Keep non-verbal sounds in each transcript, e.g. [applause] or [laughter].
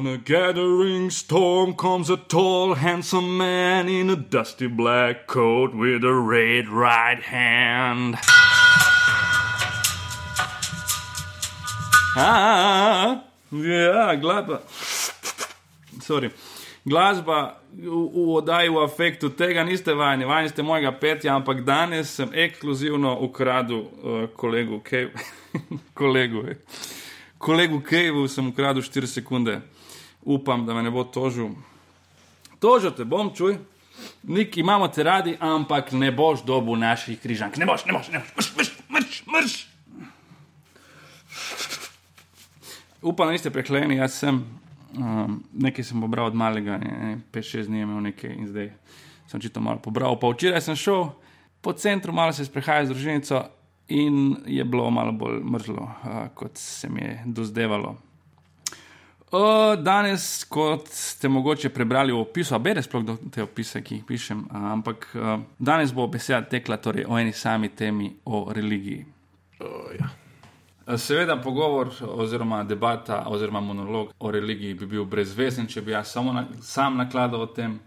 On a gathering storm comes a tall, handsome man in a dusty black coat with a red right hand. Ah, ja, glasba. Sorry. Glasba v, v oddaji v afektu, tega niste vajeni, vajeni ste mojega petja, ampak danes sem ekskluzivno ukradel uh, kolegu Kevu. [laughs] kolegu, eh. kolegu Kevu sem ukradel 4 sekunde. Upam, da me ne bo tožil. Tožil te bom, čuj. Nik imamo te radi, ampak ne boš dobil naših križank. Ne boš, ne boš, ne boš, mrš, mrš, mrš. Upam, da niste prehleni, jaz sem. Um, nekaj sem pobral od malega, 5-6 dni je imel nekaj in zdaj sem čito malo pobral. Pa včeraj sem šel po centru, malo se sprehajal z družinico in je bilo malo bolj mrzlo, uh, kot se mi je dozdevalo. Uh, danes, kot ste mogoče prebrali v opisu, a bere sploh do te opise, ki jih pišem, ampak uh, danes bo beseda tekla torej o eni sami temi, o religiji. Oh, ja. Seveda, pogovor oziroma debata oziroma monolog o religiji bi bil brezvezen, če bi jaz samo na, sam nakladal o tem.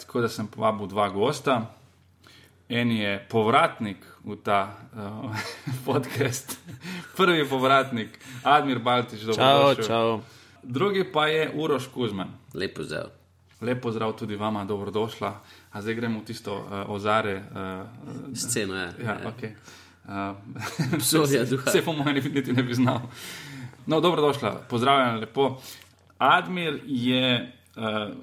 Tako da sem povabil dva gosta. En je povratnik v ta uh, [laughs] podcast, prvi povratnik, Admir Baltič, dobro. Čau, čau. Drugi pa je Uroš Kuzman. Lepo zdrav. Lepo zdrav tudi vama, dobrodošla. A zdaj gremo v tisto uh, ozare. Uh, Sceno je. ja, okay. [laughs] Uh, Obsodja duha. [laughs] Se po mojem niti ne bi znal. No, dobrodošla, pozdravljena lepo. Admir je, uh,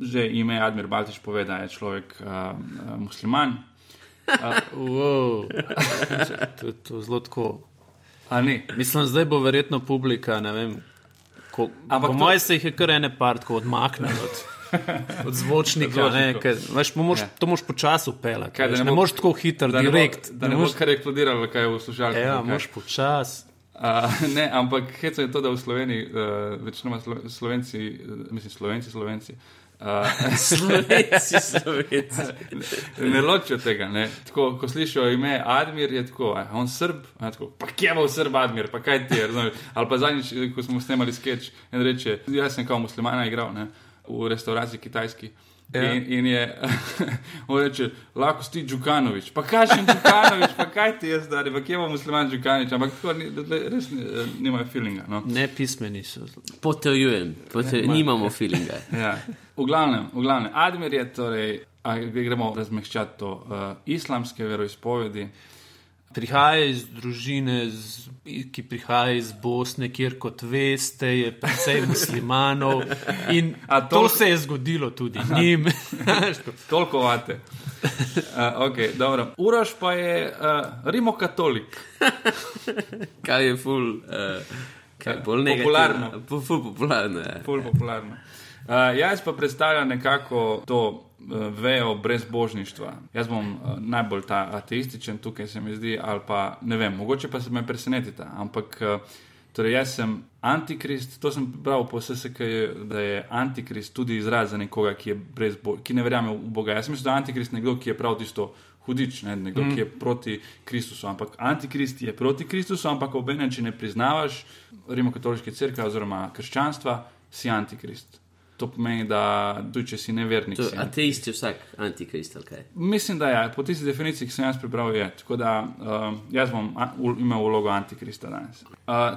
že ime Admir Baltič pove, da je človek uh, uh, musliman. [laughs] Wow. to je to zelo tako. A ne? Mislim, zdaj bo verjetno publika, ne vem. Ko, Ampak po to- mojem se jih je kar ene part, ko odmakne od, [laughs] od zvočnika. Od ne, ker, veš, moraš, Ja. to moraš počasi upelati. Kaj, veš, ne Ne moreš tako hitro, Da ne bo, direkt. da ne bo moreš- kar eksplodiralo, kaj je v slušalki. Ja, kaj. moraš počasi. Uh, [laughs] ne, ampak heca je to, da v Sloveniji, uh, večinoma slo, Slovenci, uh, mislim, Slovenci, Slovenci. Uh, [laughs] Slovenci, slovenci. ne ločijo tega. Ne. Tako, ko slišijo ime Admir, je tako, a, on srb, a, tako, pa kje bo srb Admir, pa kaj ti je. razumeš? Ali pa zadnjič, ko smo snemali sketch, en reče, jaz sem kao muslimana igral ne, v restavraciji kitajski. Ja. In, in je, [laughs] on reče, lahko si ti Džukanovič, pa kaj še Džukanovič, pa kaj ti je zdaj, pa kje bo musliman Džukanovič, ampak tako ni, res ni, nimajo feelinga. No. Ne pismeni so. Potrjujem, potrjujem. nimamo feelinga. [laughs] Ja. V glavnem, v glavnem, Admir je torej, gremo razmehčati to, uh, islamske veroizpovedi. Prihaja iz družine, z, ki prihaja iz Bosne, kjer, kot veste, je precej muslimanov. In A to, se je zgodilo tudi njim. [laughs] Toliko vate. Uh, okay, dobro. Uroš pa je uh, rimokatolik. [laughs] Kaj je ful, uh, kaj je bolj. Popularno. Po, ful popularno je. Ful popularno. Uh, jaz pa predstavljam nekako to vejo brezbožništva. Jaz bom uh, najbolj ta ateističen tukaj, se mi zdi, ali pa ne vem, mogoče pa se me presenetite. Ampak uh, torej jaz sem antikrist, to sem bral po SSK, da je antikrist tudi izraz za nekoga, ki, je brezbo, ki ne verjame v Boga. Jaz mislim, da je antikrist nekdo, ki je prav tisto. Hudič, ne, nekdo, mm. ki je proti Kristusu, ampak antikrist je proti Kristusu, ampak obenem, če ne priznavaš rimokatoliške cerkve oziroma krščanstva, si antikrist. To pomeni, da tudi če si nevernik. To, Si, ateist je vsak antikrist, ali kaj? Mislim, da je, po tisti definiciji, ki sem jaz prebral, je. Tako da uh, jaz bom a, u, imel vlogo antikrista danes. Uh,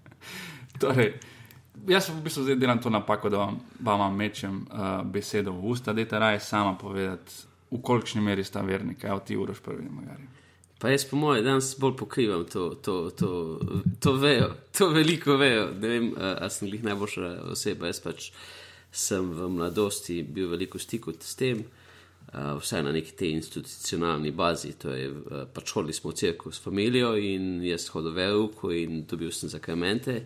[laughs] torej, jaz v bistvu zdaj delam to napako, da vam, vam mečem uh, besedo v usta, da je ta raje sama povedati, v kolikšni meri sta vernika, evo ti uroš prvi, magari. Pa jaz, po mojem, danes bolj pokrivam to, to, to, to vejo, to veliko vejo. Ne vem, a, a sem jih najboljša oseba. Jaz pač sem v mladosti bil veliko v stiku s tem, a, vsaj na neki tej institucionalni bazi. To je, a, pač hodili smo v cerkev s familijo in jaz hodil v veruko in dobil sem zakramente.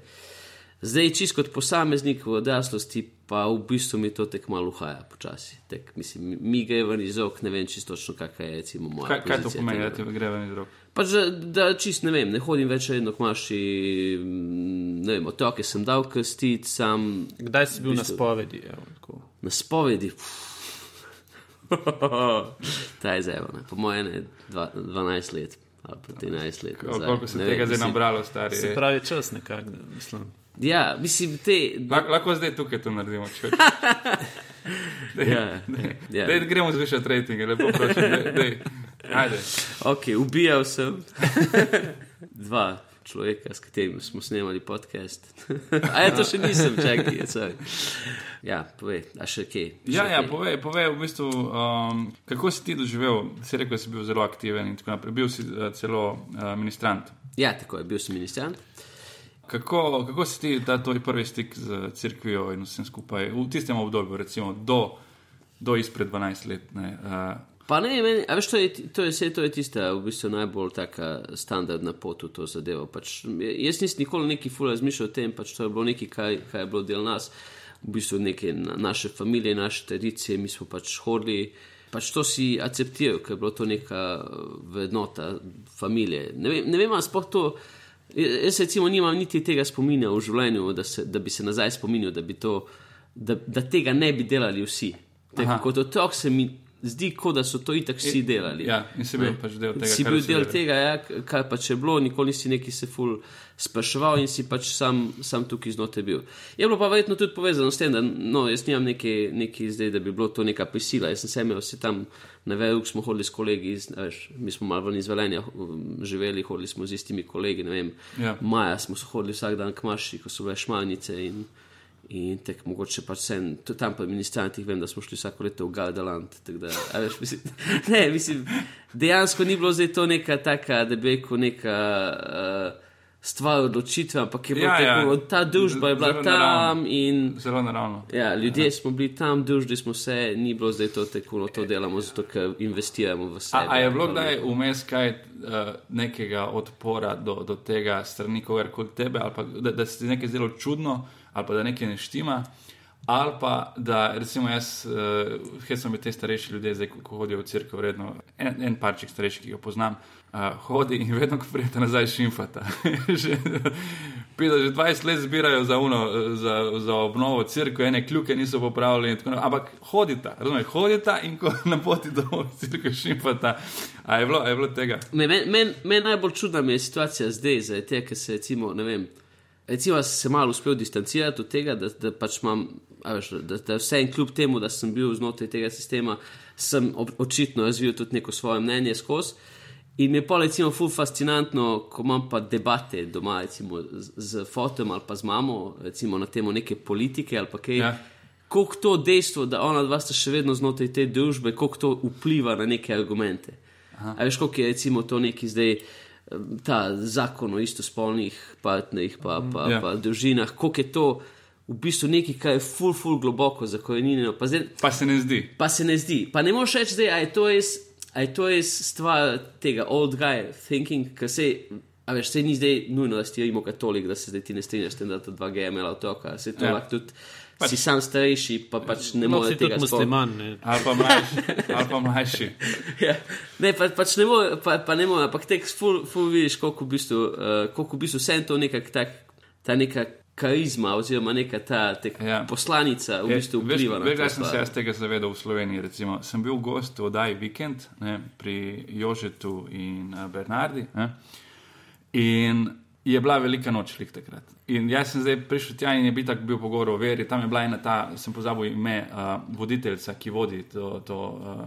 Zdaj, čisto kot posameznik v odraslosti, pa v bistvu mi to tek malo uhaja počasi. Tek, mislim, mi gre ven iz rok, ne vem čisto točno, kakšna je recimo moja. Kaj, kaj to pozicija pomeni, da ti gre ven iz rok? Pač, da, da čist ne vem, ne hodim več redno k maši, ne vem, otroke sem dal krstiti, sam Kdaj si bil na bistvu- spovedi? Evo, tako. na spovedi. [laughs] Ta je zelo, po mojem je dva- 12 let ali pa 13 let. Koliko se tega zdaj nabralo, stari? Se pravi, čas nekako, mislim. Ja, mislim, te. Lahko, lahko zdaj tukaj to naredimo. Če, [laughs] dej, Ja, ja. dej, gremo zvišati rejtinge, lepo prosim. Dej, dej. Ok, ubijal sem [laughs] dva človeka, s katerimi smo snemali podcast. [laughs] A ja, to še nisem, čakaj, sorry. Ja, povej, a še kje? Ja, ja povej, povej v bistvu, um, kako si ti doživel, si rekel, da si bil zelo aktiven in tako naprej, bil si uh, celo uh, ministrant. Ja, tako je, bil sem ministrant. Kako, kako si ti ta tvoj prvi stik z crkvijo in vsem skupaj v tistem obdobju, recimo do, do izpred 12 let? Ne, uh, Pa ne, meni, veš, to je, to je, vse, to je tista v bistvu najbolj taka standardna pot v to zadevo. Pač, jaz nisem nikoli neki ful razmišljal o tem, pač to je bilo nekaj, kaj, kaj je bilo del nas, v bistvu neke na, naše familije, naše tradicije, mi smo pač hodili. Pač to si akceptiral, ker je bilo to neka vrednota familije. Ne vem, ne vem ali sploh to. Jaz recimo nimam niti tega spominja v življenju, da, se, da bi se nazaj spominjal, da, to, da, da tega ne bi delali vsi. Aha. Kot otrok se mi zdi, kot da so to itak vsi delali. ja, in si bil Ne. pač del tega. Si bil del tega, ja, kar pač je bilo, nikoli nisi neki se ful spraševal in si pač sam, sam tukaj znotraj bil. Je bilo pa verjetno tudi povezano s tem, da no, jaz nimam neki, neki zdaj, da bi bilo to neka prisila. Jaz sem se imel vse tam na veru, smo hodili s kolegi, iz, veš, mi smo malo ven iz Velenja um, živeli, hodili smo z istimi kolegi, ne vem, Ja. maja smo hodili vsak dan k maši, ko so bile šmarnice in In tek mogoče pač sem, tudi tam po ministrantih vem, da smo šli vsako leto v Gardaland. tako Da, veš, mislim, [laughs] ne, mislim, dejansko ni bilo zdaj to neka taka, da bi rekel, neka uh, stvar odločitve, ampak je bilo Ja, ja. tako, ta družba je bila Zelo tam naravno. in Zelo naravno. ja, ljudje smo bili tam, družili smo se, ni bilo zdaj to tako, no, to delamo zato, ker investiramo v sebe. A, a je bilo kdaj vmes kaj uh, nekega odpora do, do tega strani kogarkoli tebe, ali pa da, da se ti nekaj zdelo čudno, ali pa da nekaj ne štima, ali pa da recimo jaz, uh, jaz sem bil te starejši ljudje, zdaj ko, hodijo v crkvo, redno en, en parček starejši, ki ga poznam, uh, hodi in vedno, ko prijete nazaj, šimfata. [laughs] že, Pida, že 20 let zbirajo za, uno, za, za obnovo crkve, ene kljuke niso naprej. ampak hodita, razumete, hodita in ko na poti do crkve šimfata. A je bilo, a je bilo tega? Meni men, men najbolj čudna mi je situacija zdaj, zdaj te, ker se recimo, ne vem, recimo se malo uspel distancirati od tega, da, da pač imam, veš, da, da vse in kljub temu, da sem bil znotraj tega sistema, sem ob, očitno razvil tudi neko svoje mnenje skozi. In mi je pa recimo ful fascinantno, ko imam pa debate doma, recimo z, z fotom ali pa z mamo, recimo na temo neke politike ali pa kaj. Ja. Koliko to dejstvo, da ona dva sta še vedno znotraj te družbe, koliko to vpliva na neke argumente. A veš, koliko je recimo to neki zdaj ta zakon o istospolnih partnerjih, pa, pa, Ja. ja. pa družinah, koliko je to v bistvu nekaj, kar je ful, ful globoko zakorenjeno. Pa, zdaj- Pa se ne zdi. pa se ne zdi. Pa ne moreš reči, zdaj, a je to res. A je to res stvar tega old guy thinking, ker se, a veš, se ni zdaj nujno, da si ti katolik, da se zdaj ti ne strinjaš da ta dva geja imela otroka, se to Ja. ja. lahko tudi, pač, si sam starejši, pa pač ne No, moreš tudi tega musliman. Ne. Ali pa mlajši. Ali pa mlajši. [laughs] Ja. Ne, pa, pač ne more, pa, pa ne more, ampak tek ful, ful vidiš, koliko v bistvu, uh, koliko v bistvu vse to nekak tak, ta neka karizma oziroma neka ta tek, Ja. ja. poslanica v bistvu veš, vpliva na veš, to. kaj sem se jaz tega zavedal v Sloveniji. Recimo, sem bil gost v oddaji Vikend ne, pri Jožetu in uh, Bernardi. Ne, in je bila velika noč lik takrat. In jaz sem zdaj prišel tja in je bil tak bil pogovor o veri. Tam je bila ena ta, sem pozabil ime, uh, voditeljica, ki vodi to, to uh,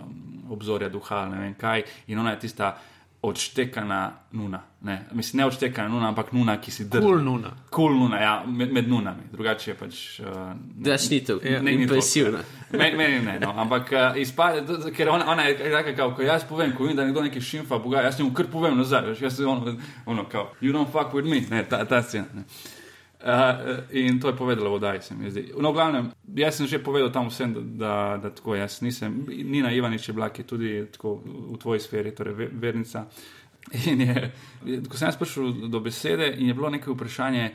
obzorje duha, ne vem kaj. In ona je tista odštekana nuna. Ne, mislim, ne odštekana nuna, ampak nuna, ki si drži. Kul nuna. Kul nuna, ja, med, med nunami. Drugače je pač. Uh, Drašnitev, Ja. ja, Ne, ni impresivna. Meni, meni ne, no. ampak uh, izpade, to- ker ona, ona je taka, kao, ko jaz povem, ko vidim, da nekdo nekaj šimfa, boga, jaz njemu kar povem nazaj, veš, jaz sem ono, ono, kao, you don't fuck with me, ne, ta, ta scena. Ne. Uh, in to je povedala v oddaji, se mi zdi. No, glavnem, jaz sem že povedal tam vsem, da, da, da tako jaz nisem, Nina Ivanič je bila, ki je tudi tako v tvoji sferi, torej ve- vernica. In je, ko sem jaz prišel do besede, in je bilo nekaj vprašanje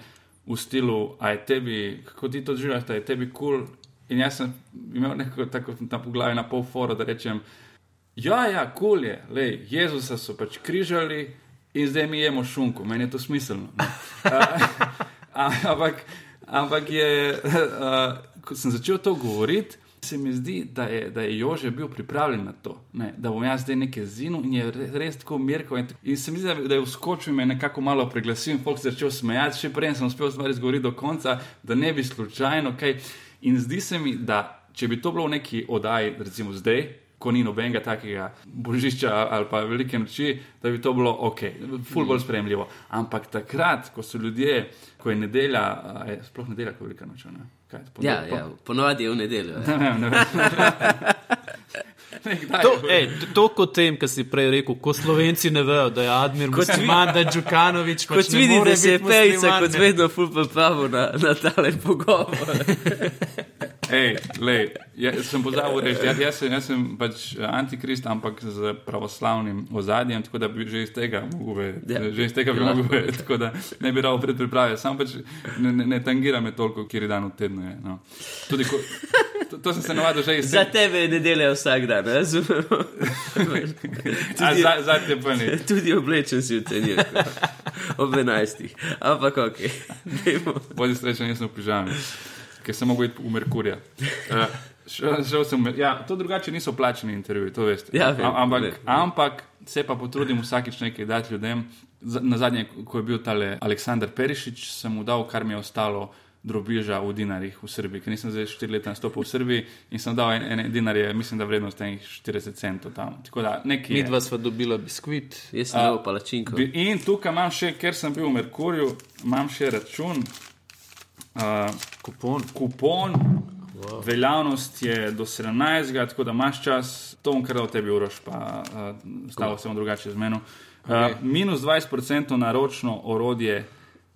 v stilu, a je tebi, kako ti to doživljaš, da je tebi kul. Cool? In jaz sem imel neko tako tam v glavi na pol foro, da rečem, ja, ja, kul cool je, lej, Jezusa so pač križali in zdaj mi jemo šunko, meni je to smiselno. ne. [laughs] Ampak, ampak je, [laughs] uh, ko sem začel to govoriti, Se mi zdi, da je, da je Jože bil pripravljen na to, ne, da bom jaz zdaj nekaj zinil in je re- res tako mirko. In, in se mi zdi, da, je vskočil in me nekako malo preglasil in folk se je začel smejati, še prej sem uspel stvari zgovoriti do konca, da ne bi slučajno kaj. In zdi se mi, da če bi to bilo v neki oddaji, recimo zdaj, ko ni nobenega takega božiča ali pa velike noči, da bi to bilo ok, ful bolj sprejemljivo. Ampak takrat, ko so ljudje, ko je nedelja, je sploh nedelja, ko je velika noč. ne? Kaj, po- Ja, po- ja, ponovadi je v nedeljo. Ja. [laughs] Ne ne. Ne, kdaj [laughs] To, je? ej, to- kot tem, kar si prej rekel, ko slovenci ne vejo, da je Admir Kot musliman, da je Džukanovič. pač Kot ne more vidite, se je pejica kot ne. vedno ful pripravil na, na tale pogovor. [laughs] Ej, lej, ja, sem pozabil reči, ja, jaz, sem, jaz sem pač eh, antikrist, ampak z pravoslavnim ozadjem, tako da bi že iz tega mogel vedeti. Ja. Ja. Že iz tega bi Ja. mogel vedeti, tako da ne bi rado predpriprave. Sam pač ne, ne, ne tangira me toliko, kjer dan v tednu je. No. Tudi, ko, to, to sem se navadil že iz Za tebe je nedelja vsak dan, razumemo. [laughs] A, za, za te pa ne. [laughs] Tudi oblečen si v tenirku. Ob 11. Ampak ok. Bodi srečen, jaz sem v pižami, ker sem mogel iti v Merkurja. Uh, [laughs] šel, šel sem, ja, to drugače niso plačeni intervjuji, to veste. Ja, vem, Am- ampak, vem. ampak se pa potrudim vsakič nekaj dati ljudem. Na zadnje, ko je bil tale Aleksandr Perišič, sem mu dal, kar mi je ostalo. Drobiža v dinarjih v Srbiji, ker nisem zdaj štiri leta nastopil v Srbiji in sem dal en, en dinarje, mislim, da vrednost je nekih 40 centov tam. Tako da nekaj. Mi je. dva sva dobila biskvit. Jaz sem dal palačinko. In tukaj imam še, ker sem bil v Merkurju, imam še račun, uh, Kupon. kupon, wow. veljavnost je do 17. tako da imaš čas, to bom kar dal tebi uroš, pa uh, stalo se bom drugače z menom. Uh, minus 20% na ročno orodje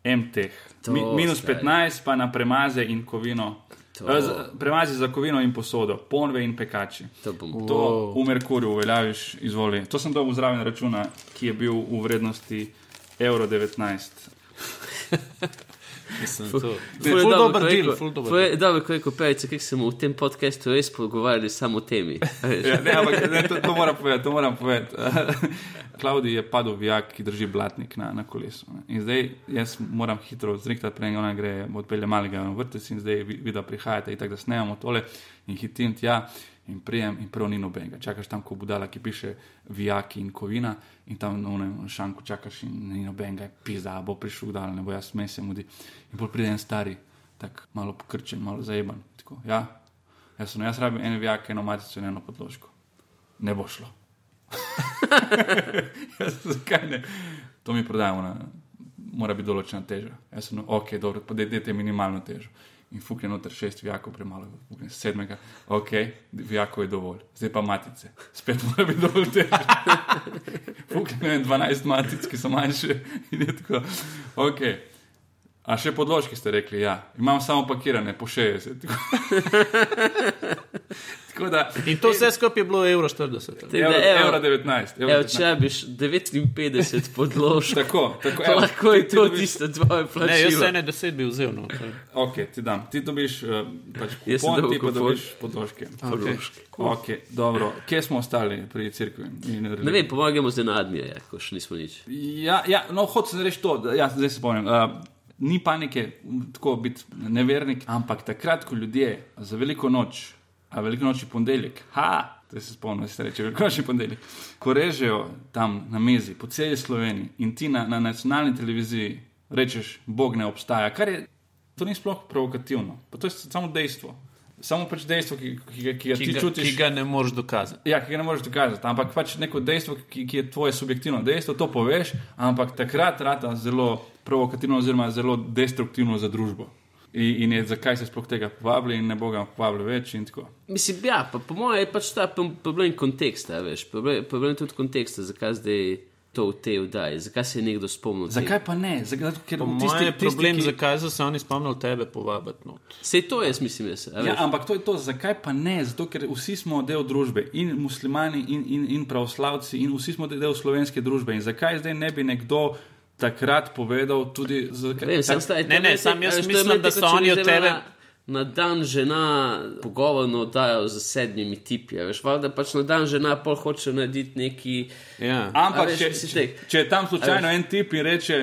MTH, Mi, minus zdaj. 15% pa na premaze in kovino. Uh, z- premazi za kovino in posodo, ponve in pekači. To. Wow. To v Merkurju uveljaviš, izvoli. To sem dobil zraven računa, ki je bil v vrednosti evro 19. Mislim, to. Ful Ful je dober deal, ful dober ful je Dobro, ko je kopejce, kako smo v tem podkastu res pogovarjali samo o temi. [laughs] Ja, ne, ampak ne, to, to moram povedati. To moram povedati. [laughs] Klaudij je padel vijak, ki drži blatnik na, na kolesu. ne. In zdaj jaz moram hitro zrihtati, prej ona gre odpelje malega v vrtec in zdaj vi- vidi, da prihajate in tako da snemamo tole in hitim tja. In prijem, in prav ni nobenega. Čakaš tam, ko budala, ki piše vijaki in kovina, in tam na unem šanku čakaš, in ni nobenega, pizda, bo prišel dal, ne bo jaz smej se mudi. In bolj pride en stari, tako malo pokrčen, malo zajeban. Tako, ja, jaz, sem, jaz rabim ene vijake, eno matico in eno podložko. Ne bo šlo. [laughs] Jaz Zakaj ne? To mi prodajamo, na, mora biti določena teža. Jaz sem, ok, dobro, pa dajte minimalno težo. In fukne noter šest vijakov, premalo, fukne sedmega, ok, vijakov je dovolj. Zdaj pa matice, spet mora biti dovolj teža. [laughs] fukne ne vem, 12 matic, ki so manjše [laughs] in je tako, ok. A še podložki ste rekli, ja, imam samo pakirane po 60. [laughs] Tako da, In to vse skupaj je bilo evro 40. Tako evro, evro 19. Evro Evo, 19. če rabiš 59 podložk, Tako, tako evo, lahko je to dobiš- tisto tvoje Ne, jaz plačilo. se ne deset bi vzel. No. Ok, ti dam. Ti dobiš uh, pač kupon, ti pa dobiš podložke. Podložke. Ok, dobro. Kje smo ostali pri cerkvi? Ne vem, pomagamo zdaj na admije, ja, ko še nismo nič. Ja, ja no, hočem reči to, da, ja, zdaj se spomnim. Uh, ni panike, tako biti nevernik, ampak takrat, ko ljudje za veliko noč, a veliko noč je ponedeljek, ha, da se spomnim, da se reče veliko noč je ponedeljek, ko režejo tam na mizi po celi Sloveniji in ti na, na nacionalni televiziji rečeš, Bog ne obstaja, kar je, to ni sploh provokativno, pa to je samo dejstvo. Samo pač dejstvo, ki, ki, ga- ki ga Ki ti ga, čutiš. ki ga ne moreš dokazati. Ja, ki ga ne moreš dokazati, ampak pač neko dejstvo, ki, ki je tvoje subjektivno dejstvo, to poveš, ampak takrat rata zelo provokativno, oziroma zelo destruktivno za družbo. In, in je, zakaj se sploh tega povabili, in ne bo ga povabili več. in tako. Mislim, ja, pa po mojem je pač ta problem konteksta, veš. Problem, problem tudi konteksta, zakaj zdaj to v tej vdaji, zakaj se je nekdo spomnil. Zakaj pa ne? Zakaj, zato, ker Po tisti- je tisti, problem, ki- zakaj so se oni spomnili tebe povabiti. No. Sej to jaz mislim, jaz. Ja, ampak to je to, zakaj pa ne? Zato, ker vsi smo del družbe, in muslimani, in, in, in pravoslavci, in vsi smo del slovenske družbe. In zakaj zdaj ne bi nekdo takrat povedal tudi, zakaj Vem, sam staj, Ne, ne, sam jaz mislim, da so oni od tebe- Na, na dan žena pogovorno oddajo z sedmimi tipi, veš, valjda pač na dan žena pol hoče narediti neki. Ja. Ampak, veš, če, če, dej. če je tam slučajno en tip in reče,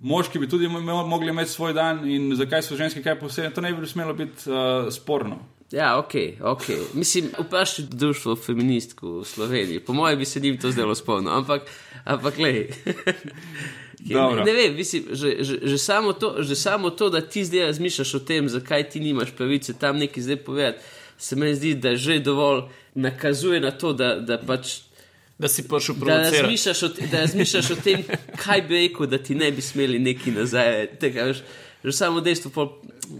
moški bi tudi mo- mogli imeti svoj dan, in zakaj so ženske kaj posebej, to ne bi smelo biti uh, sporno. Ja, ok, ok. Mislim, vprašaj društvo feministk v Sloveniji. Po mojem bi se njim to zdelo spolno, ampak, ampak le. [laughs] Dobro. Ne, ne vem, mislim, že, že, že, samo to, že samo to, da ti zdaj razmišljaš o tem, zakaj ti nimaš pravice tam nekaj zdaj povedati, se mi zdi, da že dovolj nakazuje na to, da, da pač. Da si prišel Da provocirati. razmišljaš, o, da razmišljaš o tem, kaj bi rekel, da ti ne bi smeli neki nazaj. Tega, veš, že samo dejstvo, pol,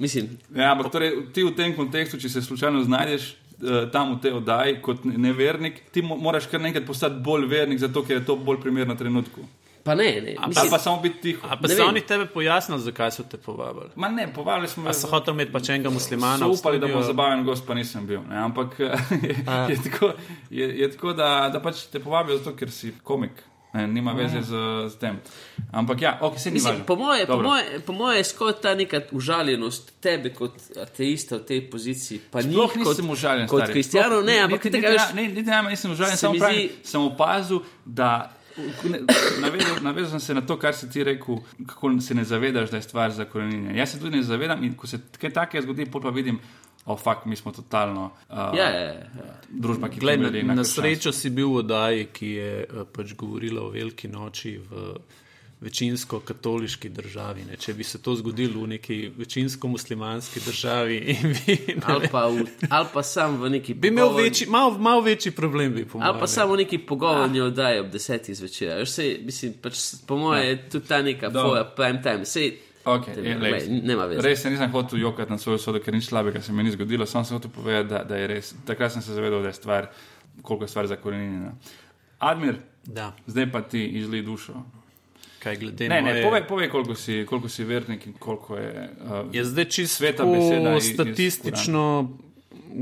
mislim, Ja, ampak torej, ti v tem kontekstu, če se slučajno znajdeš eh, tam v tej oddaji kot nevernik, ti mo moraš kar nekaj postati bolj vernik, zato ker je to bolj primerno trenutku. Pa ne, ne. Mislim, pa samo biti tiho. A pa Ne so oni tebe pojasnili, zakaj so te povabili? Ma ne, povabili smo A so hoteli imeti pač enega muslimana? So upali, da studiu? zabaven gost, pa nisem bil. Ne? Ampak [laughs] je, je tako, je, je tako da, da pač te povabijo zato, ker si komik. Ne, nima veze z, z tem. Ampak ja, ok, se ni Mislim, po moje, po, moje, po moje je skoraj ta neka užaljenost tebe kot ateista v tej poziciji. Pa Sploh njih kot, nisem užaljen. kot stari. kristijanov, ne, Sploh- ampak niti, tega niti, veš. ne, niti najmanj nisem užaljen, se samo mi pravim, zdi- sem opazil, da. Ne, Navezal, navezal sem se na to, kar si ti rekel, kako se ne zavedaš, da je stvar zakorenjena. Jaz se tudi ne zavedam in ko se kaj takega zgodi, pa vidim, o oh, fakt, mi smo totalno uh, Ja, ja, ja. družba, ki Glej, na, temelji na srečo si bil v oddaji, ki je eh, pač govorila o veliki noči v večinsko katoliški državi. Ne. Če bi se to zgodilo v neki večinsko muslimanski državi, bi, ne, Ali pa, v, ali pa sam v neki bi imel pogovor- večji, mal, mal večji problem. Bi, po Ali pa samo neki pogovorni oddaji ob desetih zvečer. Sej, mislim, pač, po mojem je tudi ta neka foja prime time. Sej, Okay, Te- je, lej, nema veze. Res se nisem hotel jokati na svojo sodo, ker nič slabega se mi ni zgodilo. Sam sem hotel povedati, da, da je res. Takrat sem se zavedal, da je stvar, koliko je stvar zakorenjena. Admir, Da, zdaj pa ti izli dušo. Kaj glede Ne, na ne, moje- povej, povej koliko, si, koliko si vernik in koliko je. Uh, Je zdaj čisto Sveta beseda statistično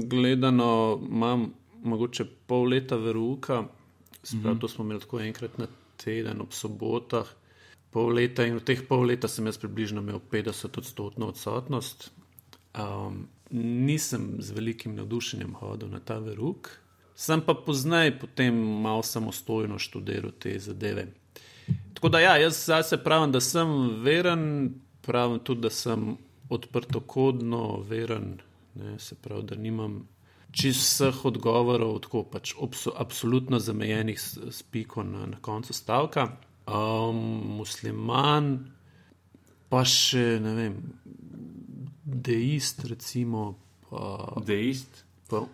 gledano, imam mogoče pol leta veruka, sprav, Mhm. to smo imeli tako enkrat na teden ob sobotah. Pol leta in v teh pol leta sem jaz približno imel 50 odstotno odsotnost. Um, nisem z velikim navdušenjem hodil na ta veruk, sem pa poznaj potem malo samostojno študiral te zadeve. Tako da, ja, jaz zase pravim, da sem veren, pravim tudi, da sem odprtokodno veren, ne, se pravi, da nimam čist vseh odgovorov, tako pač obso, absolutno zamejenih s, s piko na, na koncu stavka. Um, musliman, pa še ne vem, deist, recimo, pa, Deist. pa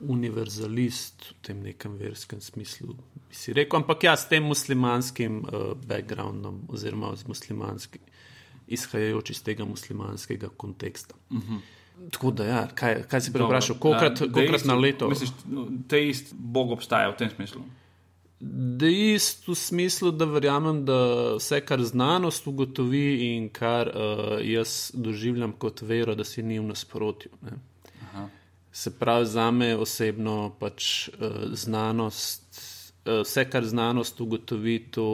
univerzalist v tem nekem verskem smislu, bi si rekel, ampak ja, s tem muslimanskim uh, backgroundom, oziroma z muslimanskim, izhajajoč iz tega muslimanskega konteksta. Uh -huh. Tako da, ja, kaj, kaj si preprašal, kolikrat, kolikrat na leto? Misliš, teist, Bog obstaja v tem smislu. Deist v smislu, da verjamem, da vse, kar znanost ugotovi in kar uh, jaz doživljam kot vero, da si ni v nasprotju. Ne. Se pravi, za me osebno pač uh, znanost, uh, vse, kar znanost ugotovi, to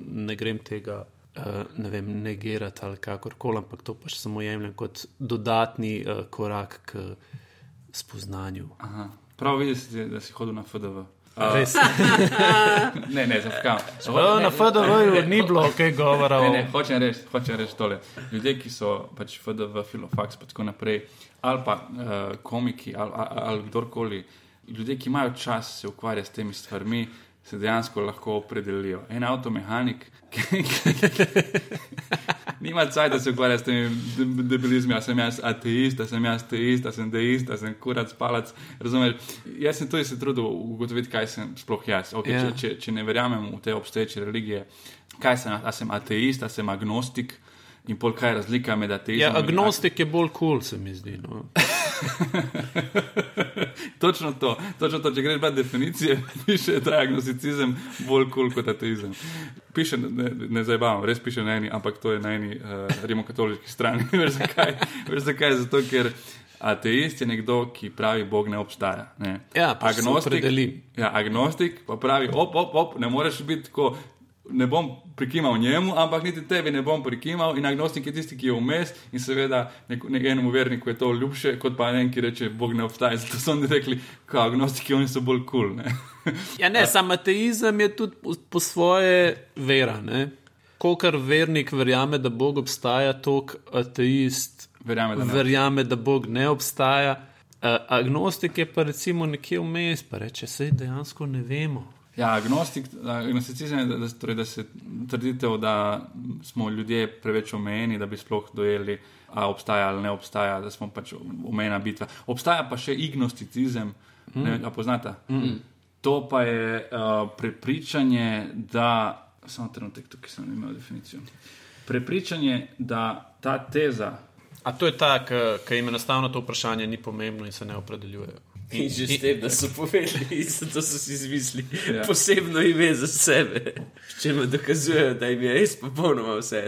ne grem tega. Uh, ne vem, negirati ali kakorkoli, ampak to pač samo jemljem kot dodatni uh, korak k spoznanju. Aha. Prav vidiš, da si hodil na FDV. Res. [laughs] ne, ne, zafkam. Uh, na FDV-ju ni bilo kaj govora Ne, ne, hočem reči, hočem reči tole. Ljudje, ki so pač FDV, filofax in tako naprej, ali pa uh, komiki, ali, ali, ali kdorkoli, ljudje, ki imajo čas se ukvarjati s temi stvarmi, se dejansko lahko opredelijo. En avtomehanik, ki [laughs] nima cajt, da se ukvarja s temi de- debelizmi, a sem jaz ateist, a sem jaz teist, a sem deist, a sem kurac, palac. Razumeš? Jaz sem tudi se trudil ugotoviti, kaj sem sploh jaz. Okay, Ja. če, če, če ne verjamem v te obstoječe religije, kaj sem, a sem ateist, a sem agnostik. In pol kaj je razlika med ateizmom Ja, in agnostik je bolj kul, cool, se mi zdi. No. [laughs] Točno to, točno to, če greš brati definicije, [laughs] piše, da je agnosticizem bolj kul cool kot ateizem. Piše, ne, ne zabavam, res piše na eni, ampak to je na eni uh, rimokatoliški strani. [laughs] Veš zakaj? Veš zakaj? Zato, ker ateist je nekdo, ki pravi, Bog ne obstaja. Ne? Ja, se opredeli. ja, agnostik pa pravi, op, op, op, ne moreš biti tako. Ne bom prikimal njemu, ampak niti tebi ne bom prikimal. In agnostik je tisti, ki je vmes, in seveda nek, nekemu verniku je to ljubše, kot pa en, ki reče, Bog ne obstaja. Zato so oni rekli, da agnostiki oni so bolj kul. Cool, [laughs] Ja, ne, sam ateizem je tudi po, po svoje vera. Kolikor vernik verjame, da Bog obstaja, toliko ateist Verjame, da ne. verjame, da Bog ne obstaja. Uh, agnostik je pa recimo nekje vmes, pa reče, sej dejansko ne vemo. Ja, agnostik, agnosticizem je, da, torej, da se trditev, da smo ljudje preveč omejeni, da bi sploh dojeli, ali obstaja ali ne obstaja, da smo pač omejena bitva. Obstaja pa še ignosticizem, mm. ne, poznate. Mm. To pa je uh, prepričanje, da. Samo trenutek, tukaj sem imel definicijo. Prepričanje, da ta teza. A to je ta, ki jim enostavno to vprašanje ni pomembno in se ne opredeljujejo. In že s tem, da so povedali, [laughs] da so si izmislili ja. posebno ime za sebe, če mu dokazujejo, da jim je res popolnoma vse.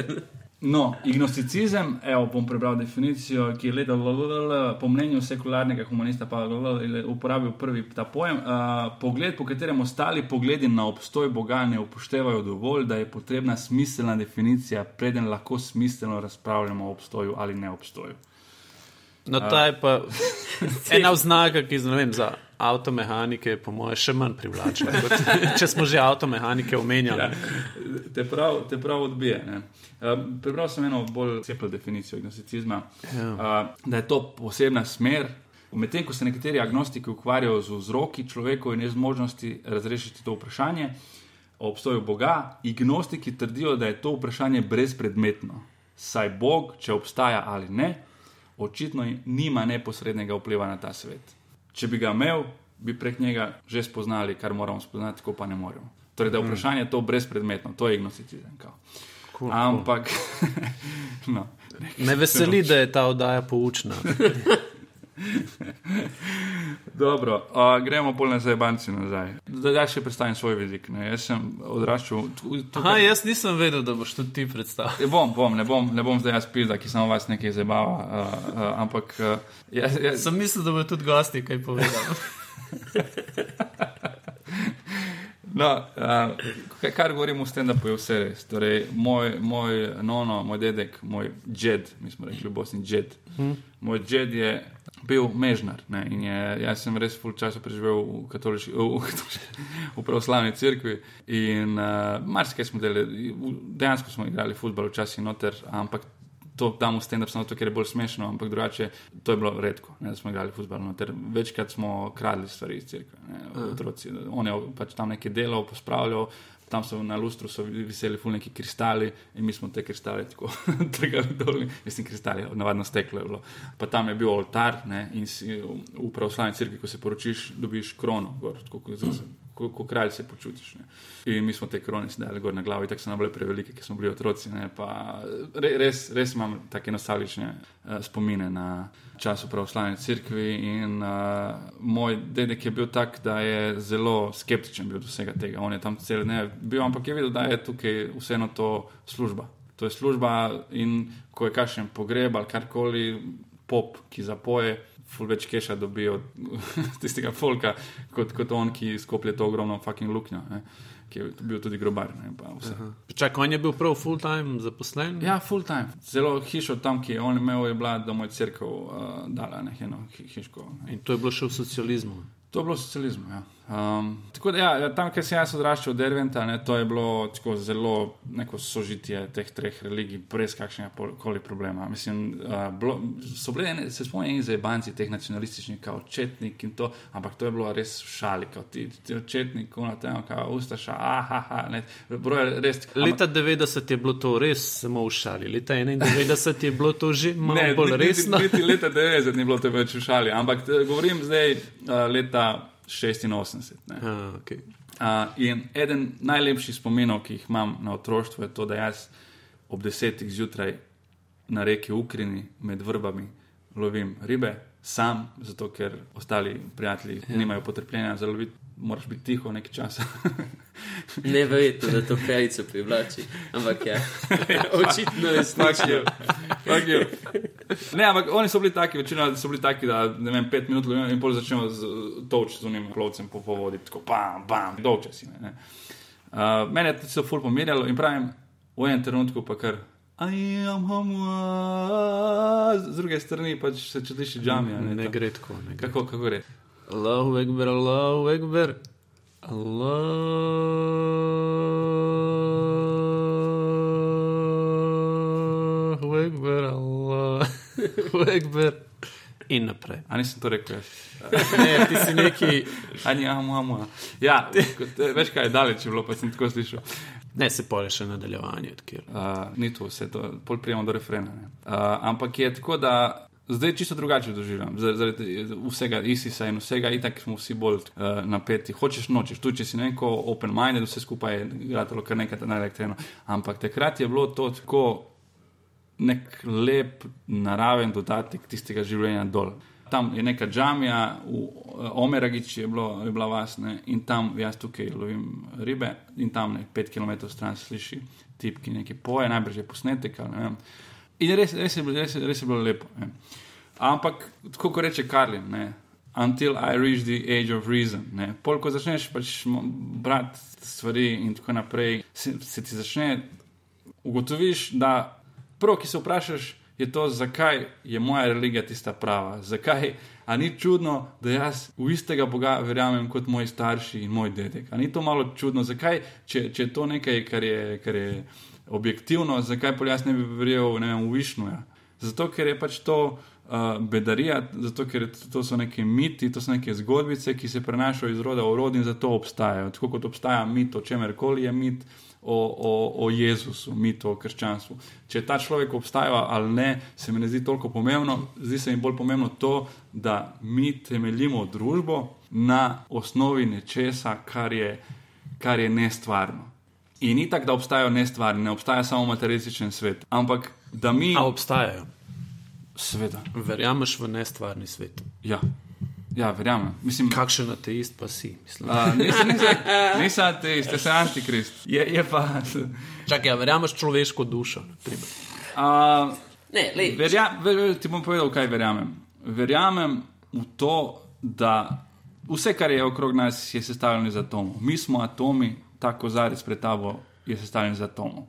No, ignosticizem, evo, bom prebral definicijo, ki je leta po mnenju sekularnega humanista, pa je uporabil prvi ta pojem. Uh, pogled, po katerem ostali pogledi na obstoj Boga ne upoštevajo dovolj, da je potrebna smiselna definicija, preden lahko smiselno razpravljamo o obstoju ali ne obstoju. No, ta je pa [laughs] ena oznaka, ki vem, za avtomehanike, po mojem, še manj privlačna. [laughs] Če smo že avtomehanike omenjali. Ja, te, prav, te prav odbije. Uh, prebral sem eno bolj ceplo definicijo agnosticizma, ja. uh, da je to posebna smer. Medtem ko se nekateri agnostiki ukvarjajo z vzroki človekove nezmožnosti razrešiti to vprašanje o obstoju Boga, agnostiki trdijo, da je to vprašanje brezpredmetno. Saj Bog, če obstaja ali ne, očitno nima neposrednega vpliva na ta svet. Če bi ga imel, bi prek njega že spoznali, kar moramo spoznati, ko pa ne moremo. Torej, da je mm. vprašanje to brezpredmetno, to je ignosticizem. Cool, Ampak, cool. [laughs] no, me veseli, da je ta oddaja poučna. [laughs] Dobro, uh, gremo bolj na zajebanci nazaj. Da še predstavim svoj jezik. Jaz sem odraščal. Aha, jaz nisem vedel, da boš tudi ti predstavil. Bom, bom, ne bom, ne bom zdaj jaz pil, da ki samo vas nekaj zabava. Uh, uh, ampak uh, jaz, jaz... sem mislil, da bo tudi gosti kaj povedal. [laughs] No, uh, kar govorim o tem, da je vse res. Torej, moj, moj nono, moj dedek, moj džed, mi smo rekli v Bosni, džed. Hmm. Moj džed je bil mežnar. Ne, je, jaz sem res full časa preživel v, katoliči, v, v, v pravoslavni cerkvi in uh, marsikaj smo delali. Dejansko smo igrali futbol včasih noter, ampak to damo s tem, da samo to, ker je bolj smešno, ampak drugače to je bilo redko, ne, da smo igrali futbol noter. Večkrat smo kradli stvari iz cerkve, otroci. On je pač tam nekaj delal, pospravljal tam so na lustru so viseli fulniki kristali in mi smo te kristale tako [laughs] trgali dol, mislim, kristali, navadno steklo je bilo. Pa tam je bil oltar ne, in si, v pravoslavni crkvi, ko se poročiš, dobiš krono, gor, tako kot zase kot ko kralj se počutiš. Ne. In mi smo te krone sedeli gor na glavi, tako so nam bile prevelike, ker smo bili otroci. Ne, res, res imam take nostalgične uh, spomine na čas v pravoslavni crkvi. In uh, moj dedek je bil tak, da je zelo skeptičen bil do vsega tega. On je tam cel dan bil, ampak je videl, da je tukaj vseeno to služba. To je služba in ko je kašen pogreb ali karkoli, pop, ki zapoje ful več keša dobijo od [laughs] tistega folka, kot, kot on, ki skoplje to ogromno fucking luknjo. Ne? Ki je bil tudi grobar. Čakaj, on je bil prav full time zaposlen? Ja, full time. Zelo hišo tam, ki je on imel, je bila domov crkva, uh, dala nekaj hiško. Ne. In to je bilo še v socializmu. To je bilo socializmu. Ja. Um, tako da, ja, tam, kjer sem jaz odraščal, Derventa, ne, to je bilo zelo neko sožitje teh treh religij, brez kakšnega koli problema. Mislim, uh, bilo, so bile, ne, se spomnim, za banci teh nacionalističnih, kot očetnik in to, ampak to je bilo res v šali, kot ti, ti očetnik, kot tem, kot ustaša. Aha, ne, res, Leta 90 je bilo to res samo v šali, leta 91 je bilo to že malo ne, bolj resno. Niti, niti leta 90 ni bilo to več v šali, ampak govorim zdaj uh, leta. 86. Uh, okay. uh, in eden najlepših spominov, ki jih imam na otroštvu, je to, da jaz ob desetih zjutraj na reki Ukrini med vrbami lovim ribe, sam, zato ker ostali prijatelji ja. nimajo potrpljenja za loviti moraš biti tiho nekaj časa. ne verjetno, da to krajico privlači, ampak ja, očitno je smačil. [laughs] ne, ampak oni so bili taki, večina so bili taki, da ne vem, pet minut in pol začnemo z toč z unim plovcem po vodi, tako bam, bam, dolče si. Ne, ne. Uh, mene je to ful pomirjalo in pravim, v enem trenutku pa kar. Z druge strani pa se čutiš, da je ne, ne gre tako. Kako, kako gre? Allahu Ekber, Allahu Ekber. Allahu Ekber. In naprej. A nisem to rekel jaz. Ne, ti si neki. Ani, amu, amu. Ja, kot, veš kaj daleč, je bilo pa sem tako slišal. Ne, se pole še nadaljevanje. odkjer. Uh, ni to vse, to pol prijemo do refrena. ne. Uh, ampak je tako, da zdaj čisto drugače doživljam. Zar- Zaradi vsega ISIS-a in vsega, itak smo vsi bolj uh, napeti. Hočeš nočeš, tu če si neko open-minded, vse skupaj je gledalo kar nekaj na elektreno. Ampak takrat je bilo to tako nek lep naraven dodatek tistega življenja dol. Tam je neka džamija, v eh, Omeragič je, bilo, je bila vas ne, in tam jaz tukaj lovim ribe in tam ne, pet km stran sliši tip, ki nekaj poje, najbrž je posnetek. In res, res, je, bilo- res, res je bilo lepo. Ne. Ampak, tako kot reče Karlin, ne, until I reach the age of reason. Ne. Pol, ko začneš pač brati stvari in tako naprej, se, se ti začne ugotoviš, da prvo, ki se vprašaš, je to, zakaj je moja religija tista prava. Zakaj, a ni čudno, da jaz v istega Boga verjamem kot moji starši in moj dedek. A ni to malo čudno, zakaj, če, če je to nekaj, kar je, kar je objektivno, zakaj pa jaz ne bi verjel ne vem, v Višnuja. Zato, ker je pač to uh, bedarija, zato, ker to, to so neke miti, to so neke zgodbice, ki se prenašajo iz roda v rod in zato obstajajo. Tako kot obstaja mit o čemerkoli je mit, o, o, o Jezusu, mit o krščanstvu. Če ta človek obstajal ali ne, se mi ne zdi toliko pomembno. Zdi se mi bolj pomembno to, da mi temeljimo družbo na osnovi nečesa, kar je, kar je nestvarno. In ni tako, da obstajajo nestvarni, ne obstaja samo materialističen svet. Ampak da mi. A obstajajo. Sveda. Verjameš v nestvarni svet. Ja, ja verjamem. Mislim, Kakšen ateist pa si? Mislim. Uh, nisem, [laughs] nisem, nisem ateist, jaz sem antikrist. Je, je pa. Čakaj, ja, verjameš človeško dušo. na primer? Uh, Ne, lej, verja, ver, ver, ti bom povedal, kaj verjamem. Verjamem v to, da vse, kar je okrog nas, je sestavljeno iz atomov. Mi smo atomi, ta kozarec pred tabo je sestavljen iz atomov.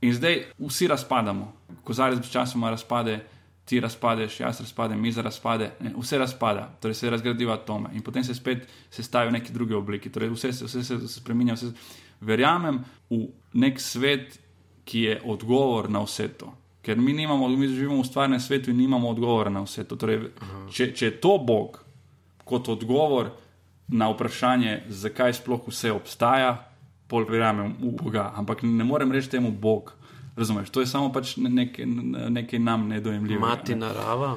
In zdaj vsi razpadamo. Kozarec sčasoma razpade, ti razpadeš, jaz razpadem, miza razpade, ne, vse razpada, torej se razgradijo atome in potem se spet sestavijo v neki drugi obliki. Torej vse, se- vse se spremenja. Vse, verjamem v nek svet, ki je odgovor na vse to. Ker mi, nimamo, mi živimo v stvarnem svetu in nimamo odgovora na vse to. Torej, če, če je to Bog kot odgovor na vprašanje, zakaj sploh vse obstaja, pol verjamem v Boga. Ampak ne morem reči temu Bog. Razumeš, to je samo pač nekaj, nekaj nam nedojemljivo. Mati narava.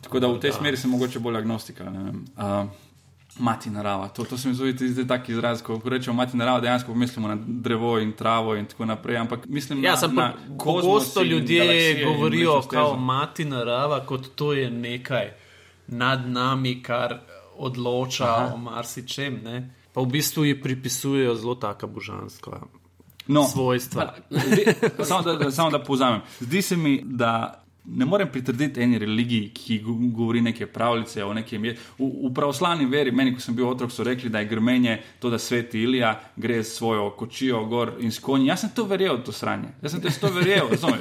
Tako da v tej smeri sem mogoče bolj agnostika. ne. Uh, mati narava, to, to se mi zdi zdaj tak izraz, ko rečemo mati narava, dejansko pomislimo na drevo in travo in tako naprej. Ampak mislim, Ja, na, na pogosto ljudje govorijo, kao mati narava, kot to je nekaj nad nami, kar odloča Aha. o marsičem. Ne? Pa v bistvu ji pripisujejo zelo taka božanska no, svojstva. [laughs] Samo, da, samo da povzamem. Zdi se mi, da ne morem pritrditi eni religiji, ki go- govori neke pravljice o nekem. je- V, v pravoslavni veri, meni, ko sem bil otrok, so rekli, da je grmenje to, da sveti Ilija gre s svojo kočijo gor in s konji. Jaz sem to verjel, to sranje. Jaz sem to verjel, razumeš?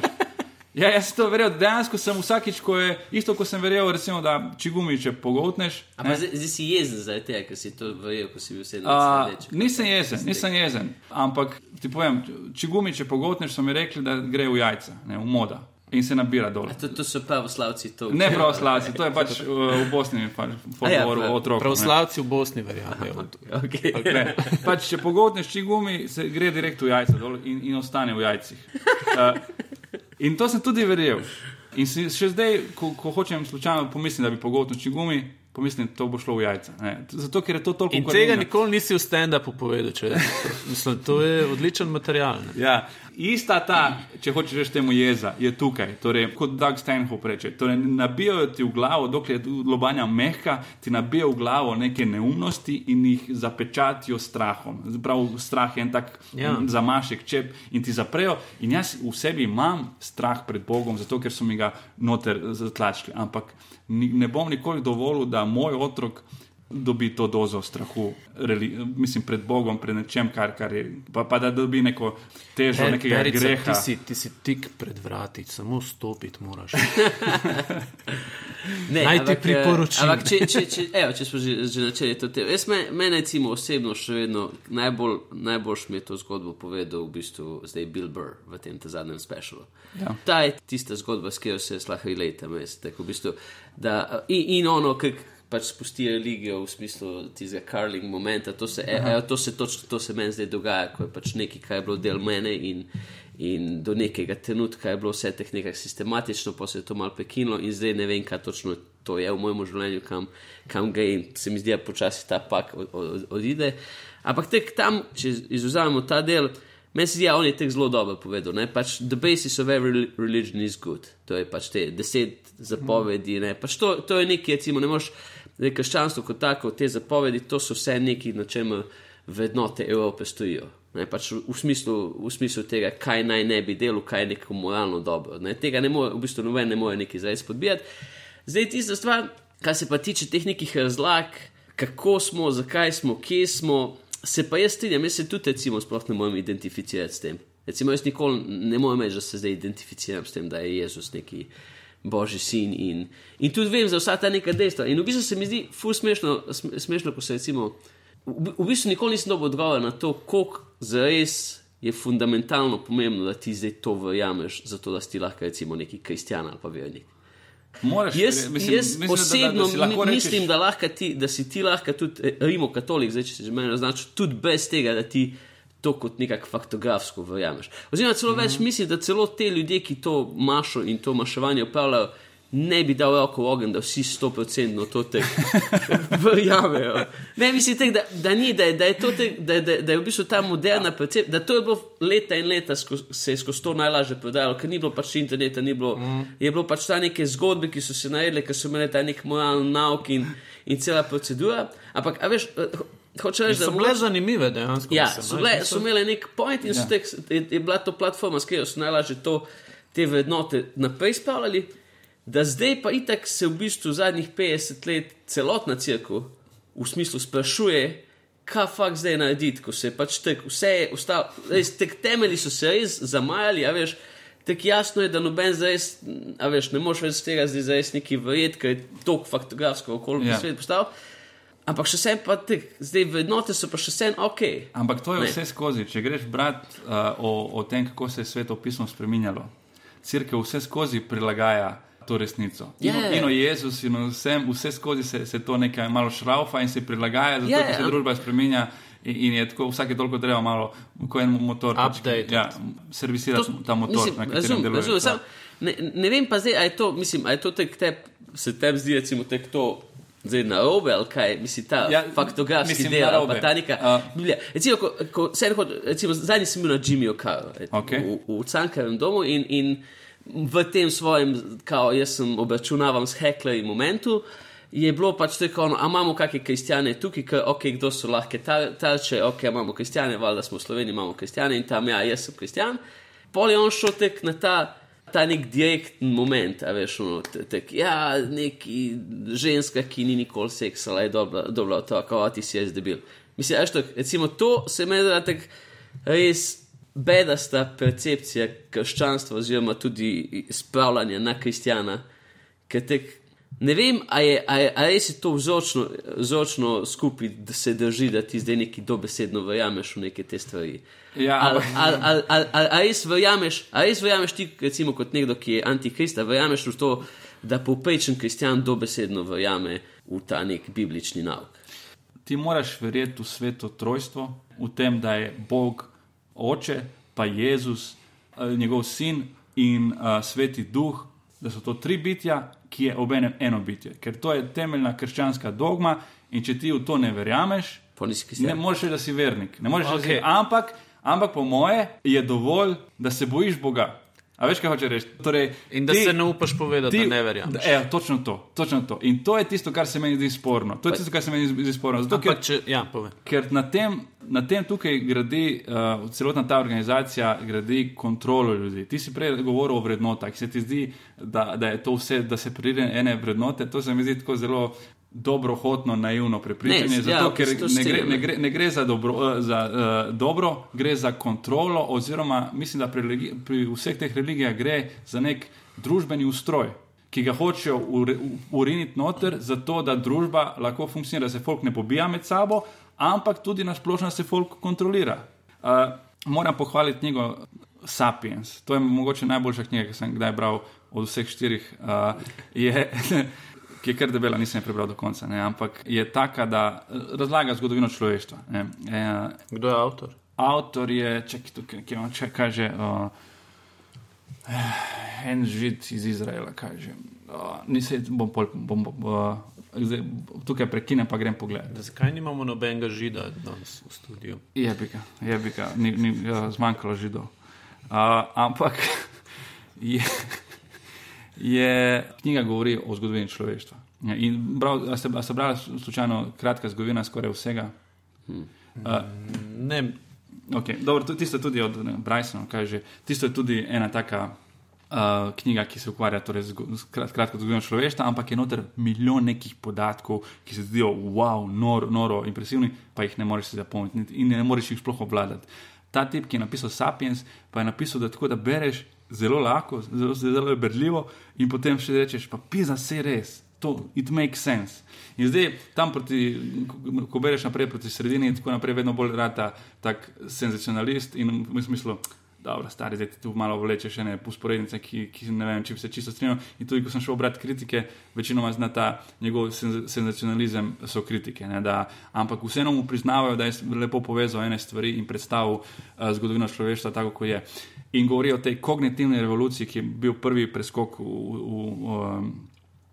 Ja, jaz sem to verjel, dejansko sem vsakič, ko je isto, ko sem verjel, recimo, da če gumiče pogotneš. a pa zdaj, si jezen zaradi tega, ker si to verjel, ko si bil sedem let. nisem jezen, nisem jezen, ampak ti povem, če gumi, če pogotneš, so mi rekli, da gre v jajca, ne, v moda in se nabira dol. To, to so pravoslavci to. Ne pravoslavci, to je pač uh, v Bosni, pač A ja, pogovor prav- o otroku. ne. Pravoslavci v Bosni verjamejo. [laughs] Okay. Pač, če pogotneš či gumi, se gre direkt v jajca dol in, in ostane v jajcih. Uh, in to sem tudi verjel. In še zdaj, ko, ko hočem slučajno pomisliti, da bi pogotnil či gumi, pomislim, to bo šlo v jajca. Ne. Zato, ker je to toliko In tega nikoli nisi v stand-upu povedal. Če, mislim, to je odličen material. Ne? Ja, ista ta, če hočeš reči temu jeza, je tukaj. Torej, kot Doug Stanhope reče. Torej, nabijajo ti v glavo, dokler je lobanja mehka, ti nabijajo v glavo neke neumnosti in jih zapečatijo strahom. Prav strah je en tak Ja. zamašek čep in ti zaprejo. In jaz v sebi imam strah pred Bogom, zato ker so mi ga noter zatlačili. Ampak ne bom nikoli dovolil, da moj otrok dobi to dozo strahu, reli, mislim, pred Bogom, pred nečem, kar, kar je, pa, pa da dobi neko težo, Per- nekega Perica, greha. Ti si, ti si tik pred vrati, samo stopiti moraš. [laughs] Ne, Naj ti eh, priporočim. Ampak, če, če, če, evo, če smo že, že načeli to temo, jaz me, mene recimo osebno še vedno najbolj, najboljš mi je to zgodbo povedal v bistvu zdaj Bill Burr v tem zadnjem specialu. Ja. Ta je tista zgodba, s katero se lahko relate, tako v bistvu. Da, in, in ono, kak pač spusti religijo v smislu tistega carling momenta, to se, e, evo, to se, točno, to se meni zdaj dogaja, ko je pač nekaj, kar je bilo del mene in, in do nekega trenutka je bilo vse teh nekaj sistematično, pa se je to malo prekinilo in zdaj ne vem, kaj točno to je v mojem življenju, kam, kam gre in se mi zdi, da počasi ta pak od, od, odide. Ampak tek tam, če izuzamemo ta del, meni se zdi, da on je tek zelo dobro povedal. Ne? Pač the basis of every religion is good. To je pač te deset zapovedi. Ne? Pač to, to je nekaj, recimo, ne moreš, da je krščanstvo kot tako, te zapovedi, to so vse neki, na čemer vrednote Evrope stojijo. Ne, pač v, smislu, v smislu tega, kaj naj ne bi delal, kaj je neko moralno dobro. Ne. Tega ne more, v bistvu noben ne more neki zdaj spodbijati. Zdaj tista stvar, kar se pa tiče teh nekih razlag, kako smo, zakaj smo, kje smo, se pa jaz strinjam, jaz se tudi recimo sploh ne morem identificirati s tem. Recimo jaz nikoli ne morem reči, da se zdaj identificiram s tem, da je Jezus neki božji sin in, in tudi vem za vsa ta neka dejstva. In v bistvu se mi zdi ful smešno, sm- smešno ko se recimo v, v bistvu nikoli nisem dobil odgovora na to, koliko zares je fundamentalno pomembno, da ti zdaj to verjameš, zato da si lahko recimo neki kristjan ali pa vernik. Moraš, Jaz, mislim, jaz mislim, osebno da, da, da si rečeš- mislim, da, ti, da si ti lahko tudi eh, Rimo katolik, zdaj če se že meni označi, tudi brez tega, da ti to kot nekako faktografsko verjameš. Oziroma, celo več Mhm. mislim, da celo te ljudje, ki to mašo in to maševanje upravljajo, ne bi dal roko v ogen, da vsi 100% to tek [laughs] verjamejo. Ne, mislim, tek, da, da ni, da je, da je to tek, da, da, da je v bistvu ta moderna percepcija, da to je bilo leta in leta, sko, se je skozi to najlažje prodajalo, ker ni bilo pač interneta, ni bilo, mm. je bilo pač ta neke zgodbe, ki so se naredile, ker so imeli ta nek moralni nauk in, in cela procedura. Ampak, a veš, da So bile zanimive dejansko. Ja, mislim, so, bile, so imele nek point in ja. tek, je, je bila to platforma, s katero so najlažje to, te vrednote naprej spravljali, da zdaj pa itak se v bistvu zadnjih 50 let celotna crkva v smislu sprašuje, kaj fakt zdaj narediti, ko se je pač tek, vse je ostalo, res tek temelji so se res zamajali, a veš. Tako jasno je, da noben zdaj, a veš, ne moreš več z tega zdaj zares neki verjeti, ker je tok faktografsko okolje Ja. ja. svet postal. Ampak še vsem pa tek, zdaj vrednote so pa še vsem ok. Ampak to je Ne. vse skozi. Če greš brati uh, o, o tem, kako se je sveto pismo spremenjalo, crkva vse skozi prilagaja to resnico. Ja. in o Jezusu, in o vsem, vse skozi se, se to nekaj malo šraufa in se prilagaja, zato ja, se družba spremenja. In, in je tako, vsake toliko treba malo, ko en motor, pač, Updated. ja, servisirati ta motor, mislim, na katerem razumem, deluje. stvar. sam, ne, ne vem pa zdaj, a je to, mislim, a je to tek te, se tebi zdi, recimo, tek to. Zdaj na robe, ali kaj, mislim, ta Ja, faktografski mislim, del, pa ta neka A. Biblija. Recimo, ko, ko hod, recimo, zadnji sem bil na Jimmy O'Carroll Okej. v, v Cankarjem domu in, in v tem svojem, kao, jaz sem obračunavam s heklerji momentu, je bilo pač tako, ono, a imamo kakšne kristjane tukaj, ker, ok, kdo so lahke tar- tarče, ok, imamo kristjane, valjda smo v Sloveniji, imamo kristjane in tam, ja, jaz sem kristjan. Pol je on šel tek na ta, ta nek direktni moment, a veš, ono, te- tek, ja, neki ženska, ki ni nikoli seksala, je dobra, dobra otroka, a ti si jaz debil. Mislim, veš, to, recimo, to se zdi, da tak res bedasta percepcija krščanstva, oziroma tudi spravljanja na kristjana, ker tek. Ne vem, ali je, a je, a je to vzročno, vzročno skupaj, da se drži, da ti zdaj neki dobesedno verjameš v neke te stvari. Ja, Ali al, al, al, al, al res verjameš, a res verjameš ti, recimo kot nekdo, ki je antikrist, verjameš v to, da povprečen kristjan dobesedno verjame v ta nek biblični nauk. Ti moraš verjeti v sveto trojstvo, v tem, da je Bog oče, pa Jezus, eh, njegov sin in uh, sveti duh, da so to tri bitja, ki je obenem eno bitje. Ker to je temeljna krščanska dogma in če ti v to ne verjameš, ne moreš reči, da si vernik. Ne moreš reči, da si, ampak, ampak po moje je dovolj, da se bojiš Boga. A veš, kaj hoče reči? Torej, In da ti- se ne upaš povedati, ti- da ne verjameš. E, točno to, točno to. In to je tisto, kar se meni zdi sporno. To je tisto, kar se meni zdi sporno. Zato, ker če, ja, povej. ker na tem, na tem tukaj gradi, uh, celotna ta organizacija gradi kontrolo ljudi. Ti si prej govoril o vrednotah, se ti zdi, da, da je to vse, da se pride ene vrednote, to se mi zdi tako zelo dobrohotno, naivno prepričanje, Ne, zato ja, ker ne gre, ne, gre, ne gre za, dobro, eh, za uh, dobro, gre za kontrolo, oziroma mislim, da pri, religi, pri vseh teh religijah gre za nek družbeni ustroj. Ki ga hočejo uriniti noter, zato da družba lahko funkcionira, da se folk ne pobija med sabo, ampak tudi na splošno se folk kontrolira. Uh, moram pohvaliti knjigo Sapiens. To je mogoče najboljša knjiga, ki sem kdaj bral od vseh štirih. Uh, je, [laughs] ki je kar debela, nisem je prebral do konca, ne, ampak je taka, da eh, razlaga zgodovino človeštva. Ne. E, Kdo je avtor? avtor je, tukaj, ki on če kaže, uh, en žid iz Izraela, kaže. Uh, nisem, bom pol, bom, bom, uh, zdaj, tukaj prekinem, pa grem pogledat. Zakaj nimamo nobenega žida danes v studiu? Jebika, jebika, ni, ni uh, zmanjkalo židov. Uh, ampak [laughs] je, je knjiga govori o zgodovini človeštva. Ja, In bral, a ste, a ste brali slučajno kratka zgodovina skoraj vsega? Uh, Ne, Okay, dobro, to- tisto je tudi od Brysona, kaj že. Tisto je tudi ena taka uh, knjiga, ki se ukvarja torej, z, krat- kratko zgodovino človeštva, ampak je noter milijon nekih podatkov, ki se zdijo wow, nor, noro, impresivni, pa jih ne moreš si zapomniti niti- in ne moreš jih sploh obvladati. Ta tip, ki je napisal Sapiens, pa je napisal, da tako da bereš zelo lahko, zelo, zelo je berljivo, in potem še rečeš, pa pisa se res. To, it makes sense. In zdaj, tam, proti, ko- ko bereš naprej proti sredini, in tako naprej, vedno bolj rata tak senzacionalist in v smislu, dobro, stari, zdaj ti tu malo vlečeš ene usporednice, ki, ki ne vem, če se čisto strinjal. In tudi, ko sem šel brati kritike, večinoma zna ta njegov senz- senzacionalizem, so kritike. Ne, da, ampak vseeno mu priznavajo, da je lepo povezal ene stvari in predstavil uh, zgodovino človeštva tako, kot je. In govori o tej kognitivni revoluciji, ki je bil prvi preskok v. v, v um,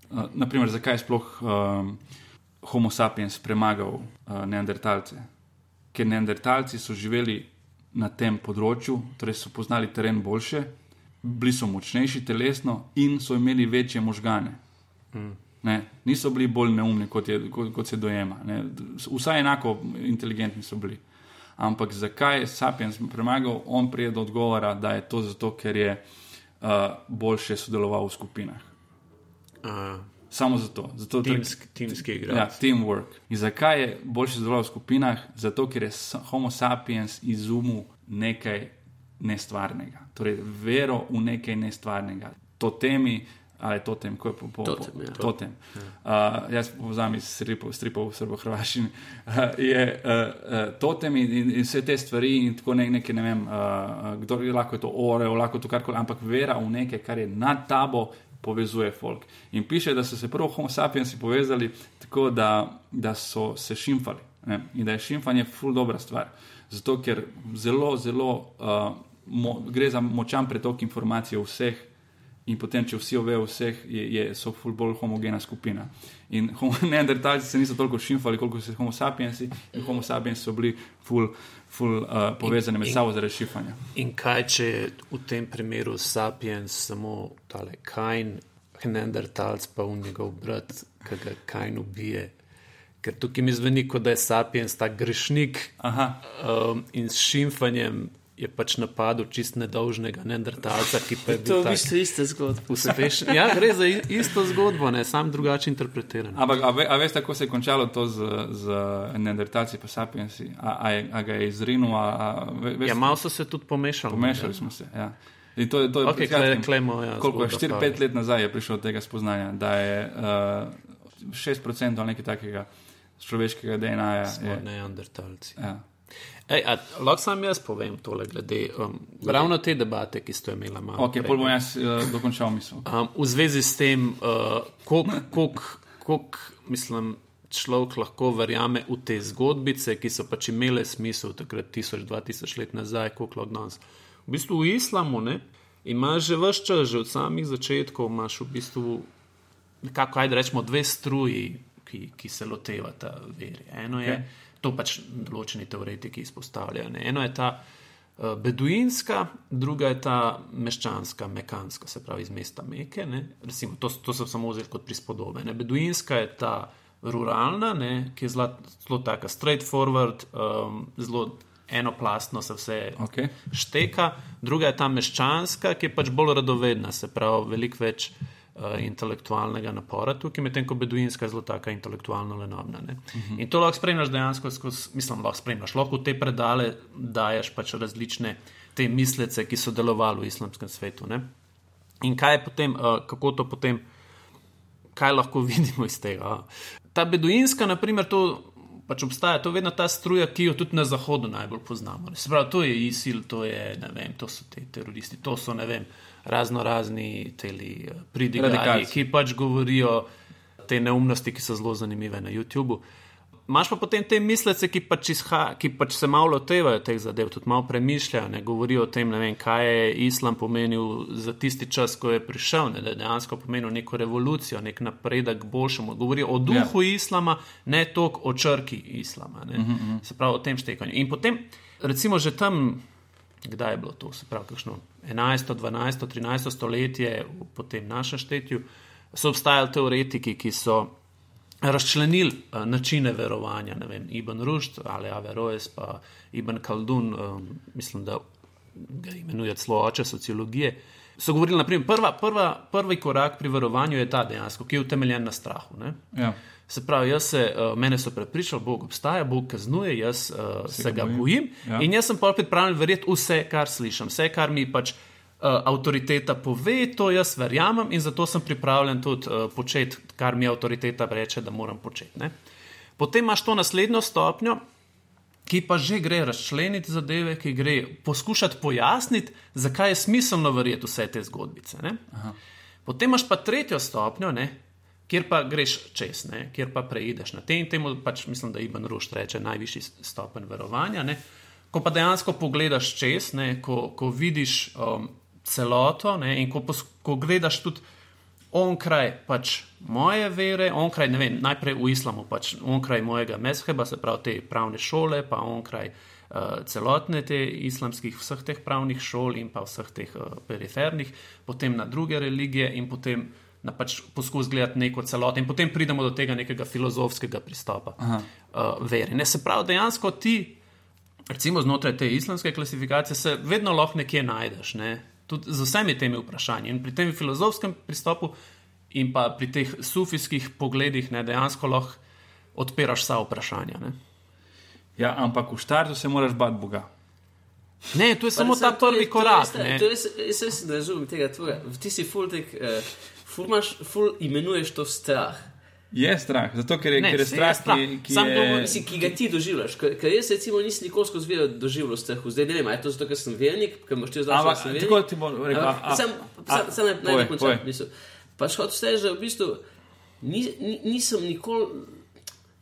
Uh, naprimer, zakaj je sploh um, Homo sapiens premagal uh, neandertalce? Ker neandertalci so živeli na tem področju, torej so poznali teren boljše, bili so močnejši telesno in so imeli večje možgane. Ne, niso bili bolj neumni, kot, je, kot, kot se dojema. Ne. Vsaj enako inteligentni so bili. Ampak zakaj je Sapiens premagal, on prije do odgovora, da je to zato, ker je uh, boljše sodeloval v skupinah. uh, Samo zato. zato timski, timski Ja, igralec. teamwork. In zakaj je boljše sodeloval v skupinah? Zato, ker je Homo sapiens izumil nekaj nestvarnega. Torej, vero v nekaj nestvarnega. Totemi, ali totem, ko je po, po, Totem, po, ja. totem. Uh, jaz povzam iz stripov, stripov v srbo-hrvaščini. Uh, je uh, uh, totem in, in, in vse te stvari, in tako ne, nekaj, ne vem, uh, kdo je lahko je to oreo, lahko to karkoli, ampak vera v nekaj, kar je nad tabo, povezuje folk. In piše, da so se prvo homo sapiensi povezali tako, da, da so se šimfali. Ne? In da je šimfanje ful dobra stvar. Zato, ker zelo, zelo uh, mo, gre za močan pretok informacij vseh. In potem, če vsi ovejo vseh, je, je, so ful bolj homogena skupina. In [laughs] homo- neandertalci se niso toliko šimfali, koliko so homo sapiensi, in homo sapiensi so bili ful, ful uh, povezani med in- sabo zaradi šifanja. In kaj, če je v tem primeru sapiens samo tale Kain, Neandertalc pa v njegov brat, ki ga Kain ubije. Ker tukaj mi zveni, kot da je sapiens ta grešnik Aha, um, in s šimfanjem je pač napadel čist nedolžnega Neandertalca, ki pa je [laughs] To bil je v bistvu ista zgodba. uspešen. Ja, gre za i- isto zgodbo, ne, sam drugače interpretiran. Ampak, a, ve, a veste, kako se je končalo to z, z neandertalci, pa sapiensi? A, a, a ga je izrinil, a, a ve, veste, Ja, malo so se tudi pomešali. pomešali smo se. Ja. In to je, to je Ok, pred klej, kratkim- klej moja Koliko je zgodba 4-5 let nazaj je prišlo do tega spoznanja, da je uh, 6% ali nekaj takega človeškega DNA-ja. Neandertalci. Ja. Ej, a, lahko sam jaz povem tole glede um, ravno te debate, ki ste jo imeli malo. Ok, prej. pol bom jaz uh, dokončal misel. Um, v zvezi s tem, uh, koliko, mislim, človek lahko verjame v te zgodbice, ki so pač imele smisel takrat, 1000-2000 let nazaj, koliko lahko danes. V bistvu v islamu ne, imaš že vse čas, že od samih začetkov, imaš v bistvu nekako, kaj rečemo, dve struji, ki, ki se lotevata veri. Eno je, okay. To pač določeni teoretiki izpostavljajo. Ne. Eno je ta uh, beduinska, druga je ta meščanska, mekanska, se pravi iz mesta Meke. Ne. Recimo, to, to so samo vzeli kot prispodobe. Ne. Beduinska je ta ruralna, ne, ki je zelo, zelo taka straightforward, um, zelo enoplastno se vse Okay. šteka, druga je ta meščanska, ki je pač bolj radovedna, se pravi, veliko več uh, intelektualnega napora tukaj, medtem ko beduinska je zelo taka intelektualno lenobna. Uh -huh. In to lahko spremljaš dejansko skozi, mislim, lahko spremljaš, lahko v te predale daješ pač različne te mislece, ki so delovali v islamskem svetu. Ne? In kaj je potem, uh, kako to potem, kaj lahko [laughs] vidimo iz tega? Ta beduinska, naprimer, to pač obstaja, to je vedno ta struja, ki jo tudi na zahodu najbolj poznamo. Se pravi, to je ISIL, to, je, vem, to so ti teroristi, to so ne vem razno razni teli eh, pridigali, ki pač govorijo te neumnosti, ki so zelo zanimive na YouTubu. Máš pa potem te mislece, ki pač, izha, ki pač se malo lotevajo teh zadev, tudi malo premišljajo, ne govorijo o tem, ne vem, kaj je islam pomenil za tisti čas, ko je prišel, ne, da je dejansko pomenil neko revolucijo, nek napredek k boljšemu. Govorijo o duhu ja. islama, ne toliko o črki islama, uh mhm, -huh. Mhm. se pravi o tem štekanju. In potem, recimo, že tam kdaj je bilo to, se pravi, kakšno 11., 12., 13. stoletje po tem našem štetju, so obstajali teoretiki, ki so razčlenili uh, načine verovanja. Ne vem, Ibn Rušt ali Averroes, pa Ibn Kaldun, um, mislim, da ga imenuje celo oče sociologije. So govorili, da prvi korak pri verovanju je ta dejansko, ki je utemeljen na strahu. Ja. Se pravi, jaz se, uh, mene so prepričali, Bog obstaja, Bog kaznuje, jaz uh, se, se ga bojim. bojim ja. In jaz sem pa pripravljen verjeti vse, kar slišim, vse, kar mi pač uh, avtoriteta pove, to jaz verjamem in zato sem pripravljen tudi uh, početi, kar mi avtoriteta reče, da moram početi. Ne? Potem imaš to naslednjo stopnjo. Ki pa že gre razčleniti zadeve, ki gre poskušati pojasniti, zakaj je smiselno verjeti vse te zgodbice. Potem imaš pa tretjo stopnjo, ne, kjer pa greš čez, ne, kjer pa preideš na tem temu, pač mislim, da Iban Rušt reče najvišji stopen verovanja. Ne. Ko pa dejansko pogledaš čez, ne, ko, ko vidiš um, celoto ne, in ko, ko gledaš tudi onkraj pač moje vere, onkraj, ne vem, najprej v islamu, pač onkraj mojega mezheba, se pravi te pravne šole, pa onkraj uh, celotne te islamskih, vseh teh pravnih šol in pa vseh teh uh, perifernih, potem na druge religije in potem na pač poskus gledati neko celoto, in potem pridemo do tega nekega filozofskega pristopa uh, veri. Ne se pravi, dejansko ti, recimo znotraj te islamske klasifikacije, se vedno lahko nekje najdeš, ne? tudi z vsemi temi vprašanji. In pri tem filozofskem pristopu in pa pri teh sufijskih pogledih, ne, dejansko lahko odpiraš vsa vprašanja. Ne? Ja, ampak v štartu se moraš bati Boga. Ne, to je pa samo ta prvi korak. Jaz se ne razumem tega tvojega. Ti si fultek. Uh, ful, imaš, ful imenuješ to strah. Je strah, zato ker je, ne, ker je strah, strah. Ki, ki, je... to, mislim, ki ga ti doživljaš. Ker, ker jaz, recimo, nisem nikoli skozi vedel doživljal strahu. Zdaj ne vem, je to zato, ker sem vernik, ker imaš ti zdaj zelo zelo. Tako ti bom rekel. Sam ne bi končal. Pač hočeš reči, da v bistvu ni, ni, nisem nikoli.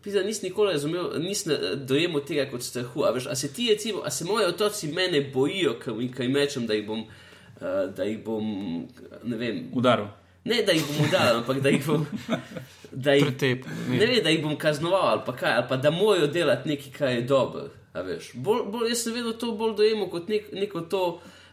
Pisa, nisem nikoli razumel, nisem dojemal tega kot strahu. A, veš, a se ti, recimo, a se moji otroci mene bojijo, ker jim rečem, da jih bom, uh, da jih bom, ne vem, udaril. Ne, da jih bom udal, ampak da jih bom. Da jih, Pretep, ne, ne, da jih bom kaznoval ali pa kaj, ali pa da morajo delati nekaj, kar je dobro. Bolj, bolj, jaz sem vedno to bolj dojemal kot nek, neko, to,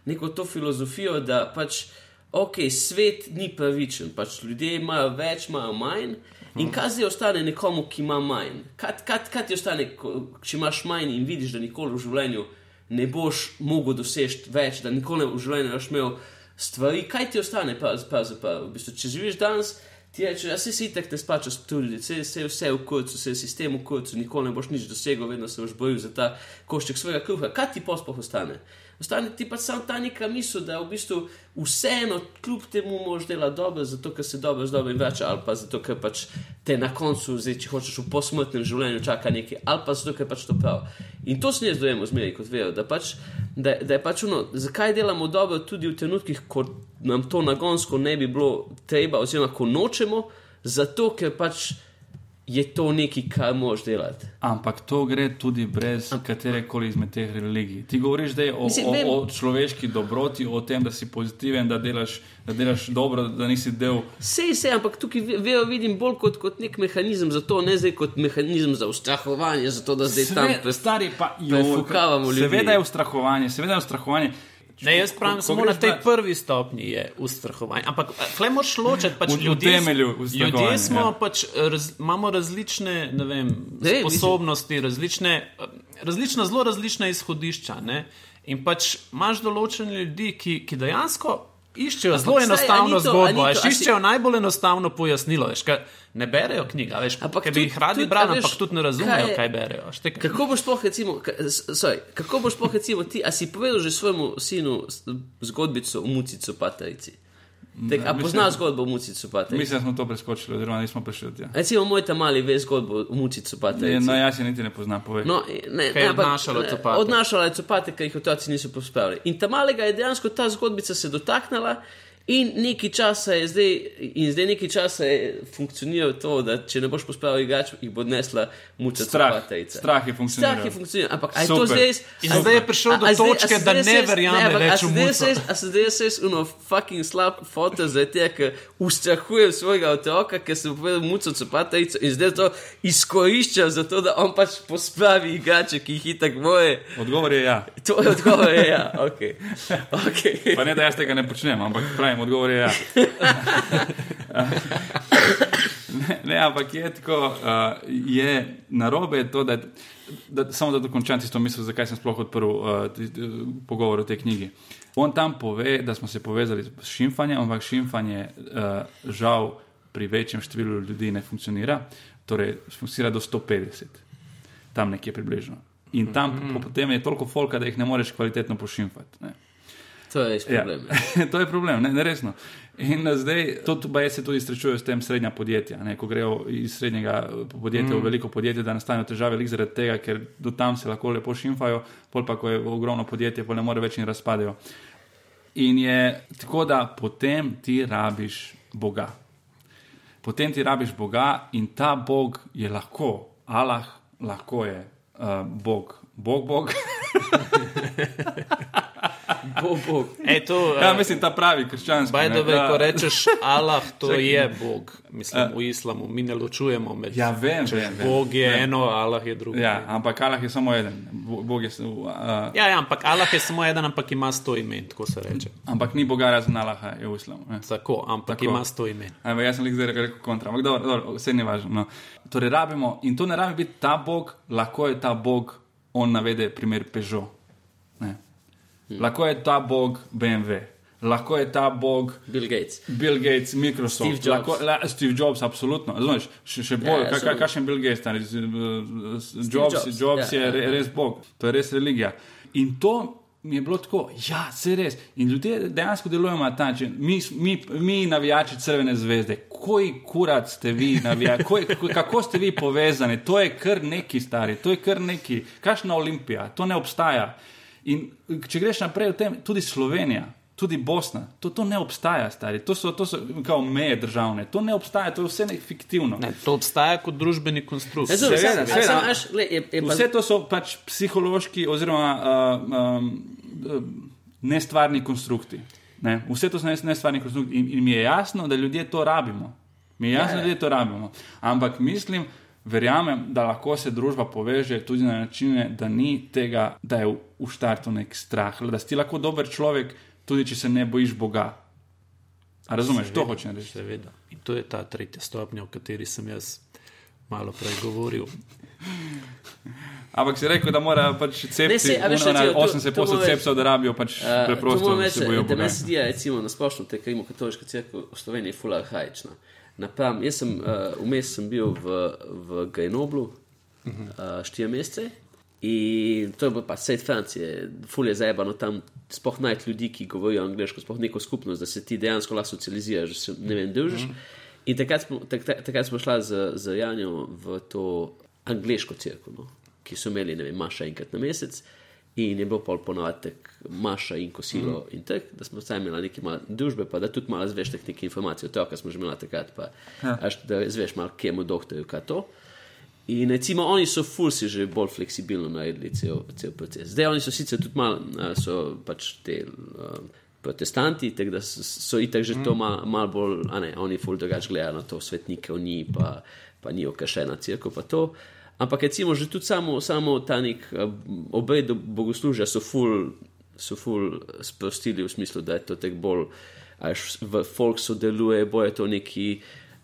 neko to filozofijo, da pač, ok, svet ni pravičen, pač ljudje imajo več, imajo manj. In kaj zdaj ostane nekomu, ki ima manj? Kaj, kaj, kaj ti ostane, ko, če imaš manj in vidiš, da nikoli v življenju ne boš mogel doseči več, da nikoli v življenju ne boš imel stvari, kaj ti ostane, pravzaprav. V bistvu, če živiš danes, ti rečeš, da si ti tako ne spačaš tudi, vse je vse v kurcu, vse je sistem v kurcu, nikoli ne boš nič dosegel, vedno se boš bojil za ta košček svojega kruha. Kaj ti pospoh ostane? Ostane ti pa samo ta neka misel, da v bistvu vseeno, kljub temu, moš delati dobro, zato ker se dobro z dobrim vrača, ali pa zato ker pač te na koncu, zdaj, če hočeš v posmrtnem življenju, čaka nekaj, ali pa zato ker pač to prav. In to se jaz dojemo zmeraj kot vero, da, pač, da, da je pač ono, zakaj delamo dobro tudi v trenutkih, ko nam to nagonsko ne bi bilo treba, oziroma ko nočemo, zato ker pač je to nekaj, kar moš delati. Ampak to gre tudi brez katere koli izmed teh religij. Ti govoriš zdaj o, Mislim, o, o človeški dobroti, o tem, da si pozitiven, da delaš, da delaš dobro, da nisi del. Sej se, ampak tukaj veo vidim bolj kot, kot nek mehanizem za to, ne zdaj kot mehanizem za ustrahovanje, zato da zdaj Sve, tam prestari pa jo. Seveda je ustrahovanje, seveda je ustrahovanje. Ne, jaz pravim, samo na tej prvi stopnji je ustrahovanje. Ampak, hle, moš ločiti, pač v ljudje, temelju ljudje smo, ja. pač, raz, imamo različne vem, ne, sposobnosti, različne, različna, zelo različna izhodišča. Ne? In pač imaš določene ljudi, ki, ki dejansko Iščejo zelo enostavno to- zgodbo, veš, a si- iščejo najbolj enostavno pojasnilo. Veš, kaj, ne berejo knjig, veš, Ampak bi jih radi brali, ampak tudi ne razumejo, kaj- kaj berejo. Veš, te- Kako boš sploh, recimo, ka- sorry, kako boš sploh, recimo, ti, a si povedal že svojemu sinu zgodbico o mucicu paterici? Tek, a mislim- pozna zgodbo o mucicu paterici? Mislim, da smo to preskočili, oziroma nismo prišli do tega. Recimo, moj tam mali ve zgodbo o mucicu paterici. No, jaz se niti ne poznam, povej. No, ne, je ne, ampak, odnašalo ne, copate? Odnašala je copate, ker jih otroci niso pospravili. In ta malega je dejansko ta zgodbica se dotaknila. In nekaj časa je zdaj, in zdaj nekaj časa je funkcioniralo to, da če ne boš pospravil igrač, jih bo odnesla muca Strah. Strah je funkcioniral. Strah je funkcioniral. Ampak a je to zdaj? In zdaj je prišel do točke, da ne se- verjame ne, ampak več v se- A se zdaj se uno fucking slab foto za te, ker ustrahuje svojega otroka, ker se povedal muco copatejca in zdaj to izkorišča za to, da on pač pospravi igrače, ki jih itak moje. Odgovor je ja. To je odgovor, je, ja, ok. [laughs] okay. Pa ne, da jaz tega ne počnem, ampak pravim, odgovor je ja. [laughs] ne, ne, ampak je tako, uh, je narobe to, da, da samo da dokončam tisto misel, zakaj sem sploh odprl uh, pogovor o tej knjigi. On tam pove, da smo se povezali s šimfanjem, ampak šimfanje uh, žal pri večjem številu ljudi ne funkcionira, torej funkcionira do 150, tam nekje približno. In tam mm -hmm. potem je toliko folka, da jih ne moreš kvalitetno pošimfati. Ne. To je problem. Ja. [laughs] to je problem, ne, ne resno. In uh, zdaj, to tudi se tudi srečujejo s tem srednja podjetja. Ne, ko grejo iz srednjega podjetja mm. v veliko podjetje, da nastanejo težave, zaradi tega, ker do tam se lahko lepo šimfajo, pol pa, ko je ogromno podjetje, pa ne more več in razpadejo. In je tako, da potem ti rabiš Boga. Potem ti rabiš Boga in ta Bog je lahko, Allah, lahko je uh, Bog. Bog, Bog. [laughs] Bo, bo. Ej, to, ja, uh, mislim, ta pravi krščanski. By ne, the way, ta- ko rečeš Allah, to Čakaj. je Bog. Mislim, v islamu mi ne ločujemo med. Ja, vem, vem, vem. Bog je Vem. eno, Allah je drugo. Ja, ampak Allah je samo eden. Bog je, uh, Ja, ja, ampak Allah je samo eden, ampak ima sto imen, tako se reče. ampak ni Boga razen Allaha, je v islamu. Ne? Tako, ampak Tako. tako. ima sto imen. Ampak jaz sem jih zdaj rekel kontra, ampak dobro, dobro, vse ni važno. No. Torej, rabimo, in to ne rabi biti ta Bog, lahko je ta Bog, on navede primer Peugeot. Ne. Lahko je ta Bog BMW, lahko je ta Bog Bill Gates. Bill Gates, Microsoft, Steve Jobs. Lahko, la, Steve Jobs, absolutno. Razumeš, še, še bolj, ja, razumem. kakšen Bill Gates, z- Jobs, Jobs, Jobs ja, je ja, re- ja. res Bog, to je res religija. In to mi je bilo tako, ja, se res. In ljudje dejansko delujemo na ta način. Mi, mi, mi navijači Crvene zvezde, koj kurat ste vi, navijači, [laughs] koj, koj, kako ste vi povezani, to je kar neki stari, to je kar neki, kakšna olimpija, to ne obstaja. In če greš naprej v tem, tudi Slovenija. Tudi Bosna, to, to ne obstaja, stari. To so, to so kao meje državne, to ne obstaja, to je vse nek fiktivno. Ne, to obstaja kot družbeni konstrukt. Razumem, Seveda, seveda. samo, veš, glej, je- je pa- Vse to so pač psihološki oziroma uh, um, uh, nestvarni konstrukti. Ne? Vse to so nes- nestvarni konstrukti in, in mi je jasno, da ljudje to rabimo. Mi je jasno, Ja, ja. da ljudje to rabimo. Ampak mislim, verjamem, da lahko se družba poveže tudi na načine, da ni tega, da je v, štartu nek strah, da si lahko dober človek, tudi če se ne bojiš Boga. A razumeš, to hočem reči. Seveda. In to je ta tretja stopnja, o kateri sem jaz malo prej govoril. Ampak si rekel, da mora pač cepiti saj, a veš, ono na to- to- 80 to posod moram reči. cepcev, da rabijo pač Uh, preprosto, to da reči, da Boga. meni se zdi, da recimo na splošno te rimokatoliška crkva v Sloveniji je ful arhajična. Napram, jaz sem uh, vmes sem bil v, v Grenoble uh, štiri mesece in to je bilo pa svet Francije, ful je zajebano tam, spoh najti ljudi, ki govorijo angliško, spoh neko skupnost, da se ti dejansko lahko socializiraš, da se ne vem, družiš. In takrat smo, tak, tak, takrat smo šla z, z Janjo v to angliško crkvo, no, ki so imeli, ne vem, maša enkrat na mesec. In je bilo pol ponovatek maša in kosilo mm. in tako, da smo vsaj imeli nekaj malo družbe, pa da tudi malo zveš teh nekaj informacij o tem, kar smo že imeli takrat, pa ja. až, da zveš malo, kje mu doktorju, kaj to. In recimo oni so fulsi že bolj fleksibilno naredili cel, cel proces. Zdaj oni so sicer tudi malo, so pač te uh, protestanti, tako da so, so itak že to malo mal bolj, a ne, oni ful drugače gledajo na to, svetnike ni, pa, pa ni okašena crkva, pa to. Ampak recimo že tudi samo, samo ta nek uh, obred do bogoslužja so ful, so ful sprostili v smislu, da je to tek bolj, až v folk sodeluje, bo je to neki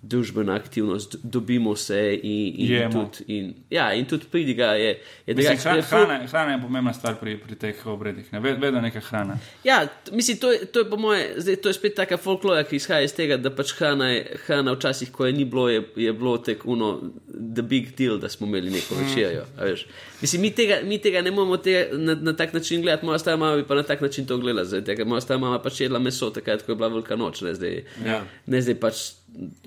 družbena aktivnost, dobimo se in, in, tudi, in, ja, in tudi pridiga je. je Mislim, je ful- hrana, hrana je pomembna stvar pri, pri teh obredih. Ne? Ved- Vedno neka hrana. Ja, mislim, to je, to je po moje, zdaj, to je spet taka folklora, ki izhaja iz tega, da pač hrana, je, hrana včasih, ko je ni bilo, je, je bilo tek uno, the big deal, da smo imeli neko večerjo. a veš. Mislim, mi tega, mi tega ne moramo tega na, na tak način gledati, moja stara mama bi pa na tak način to gledala, zdaj, tega, moja stara mama pač jedla meso, takrat, ko je bila velika noč, ne zdaj, Ja. ne zdaj pač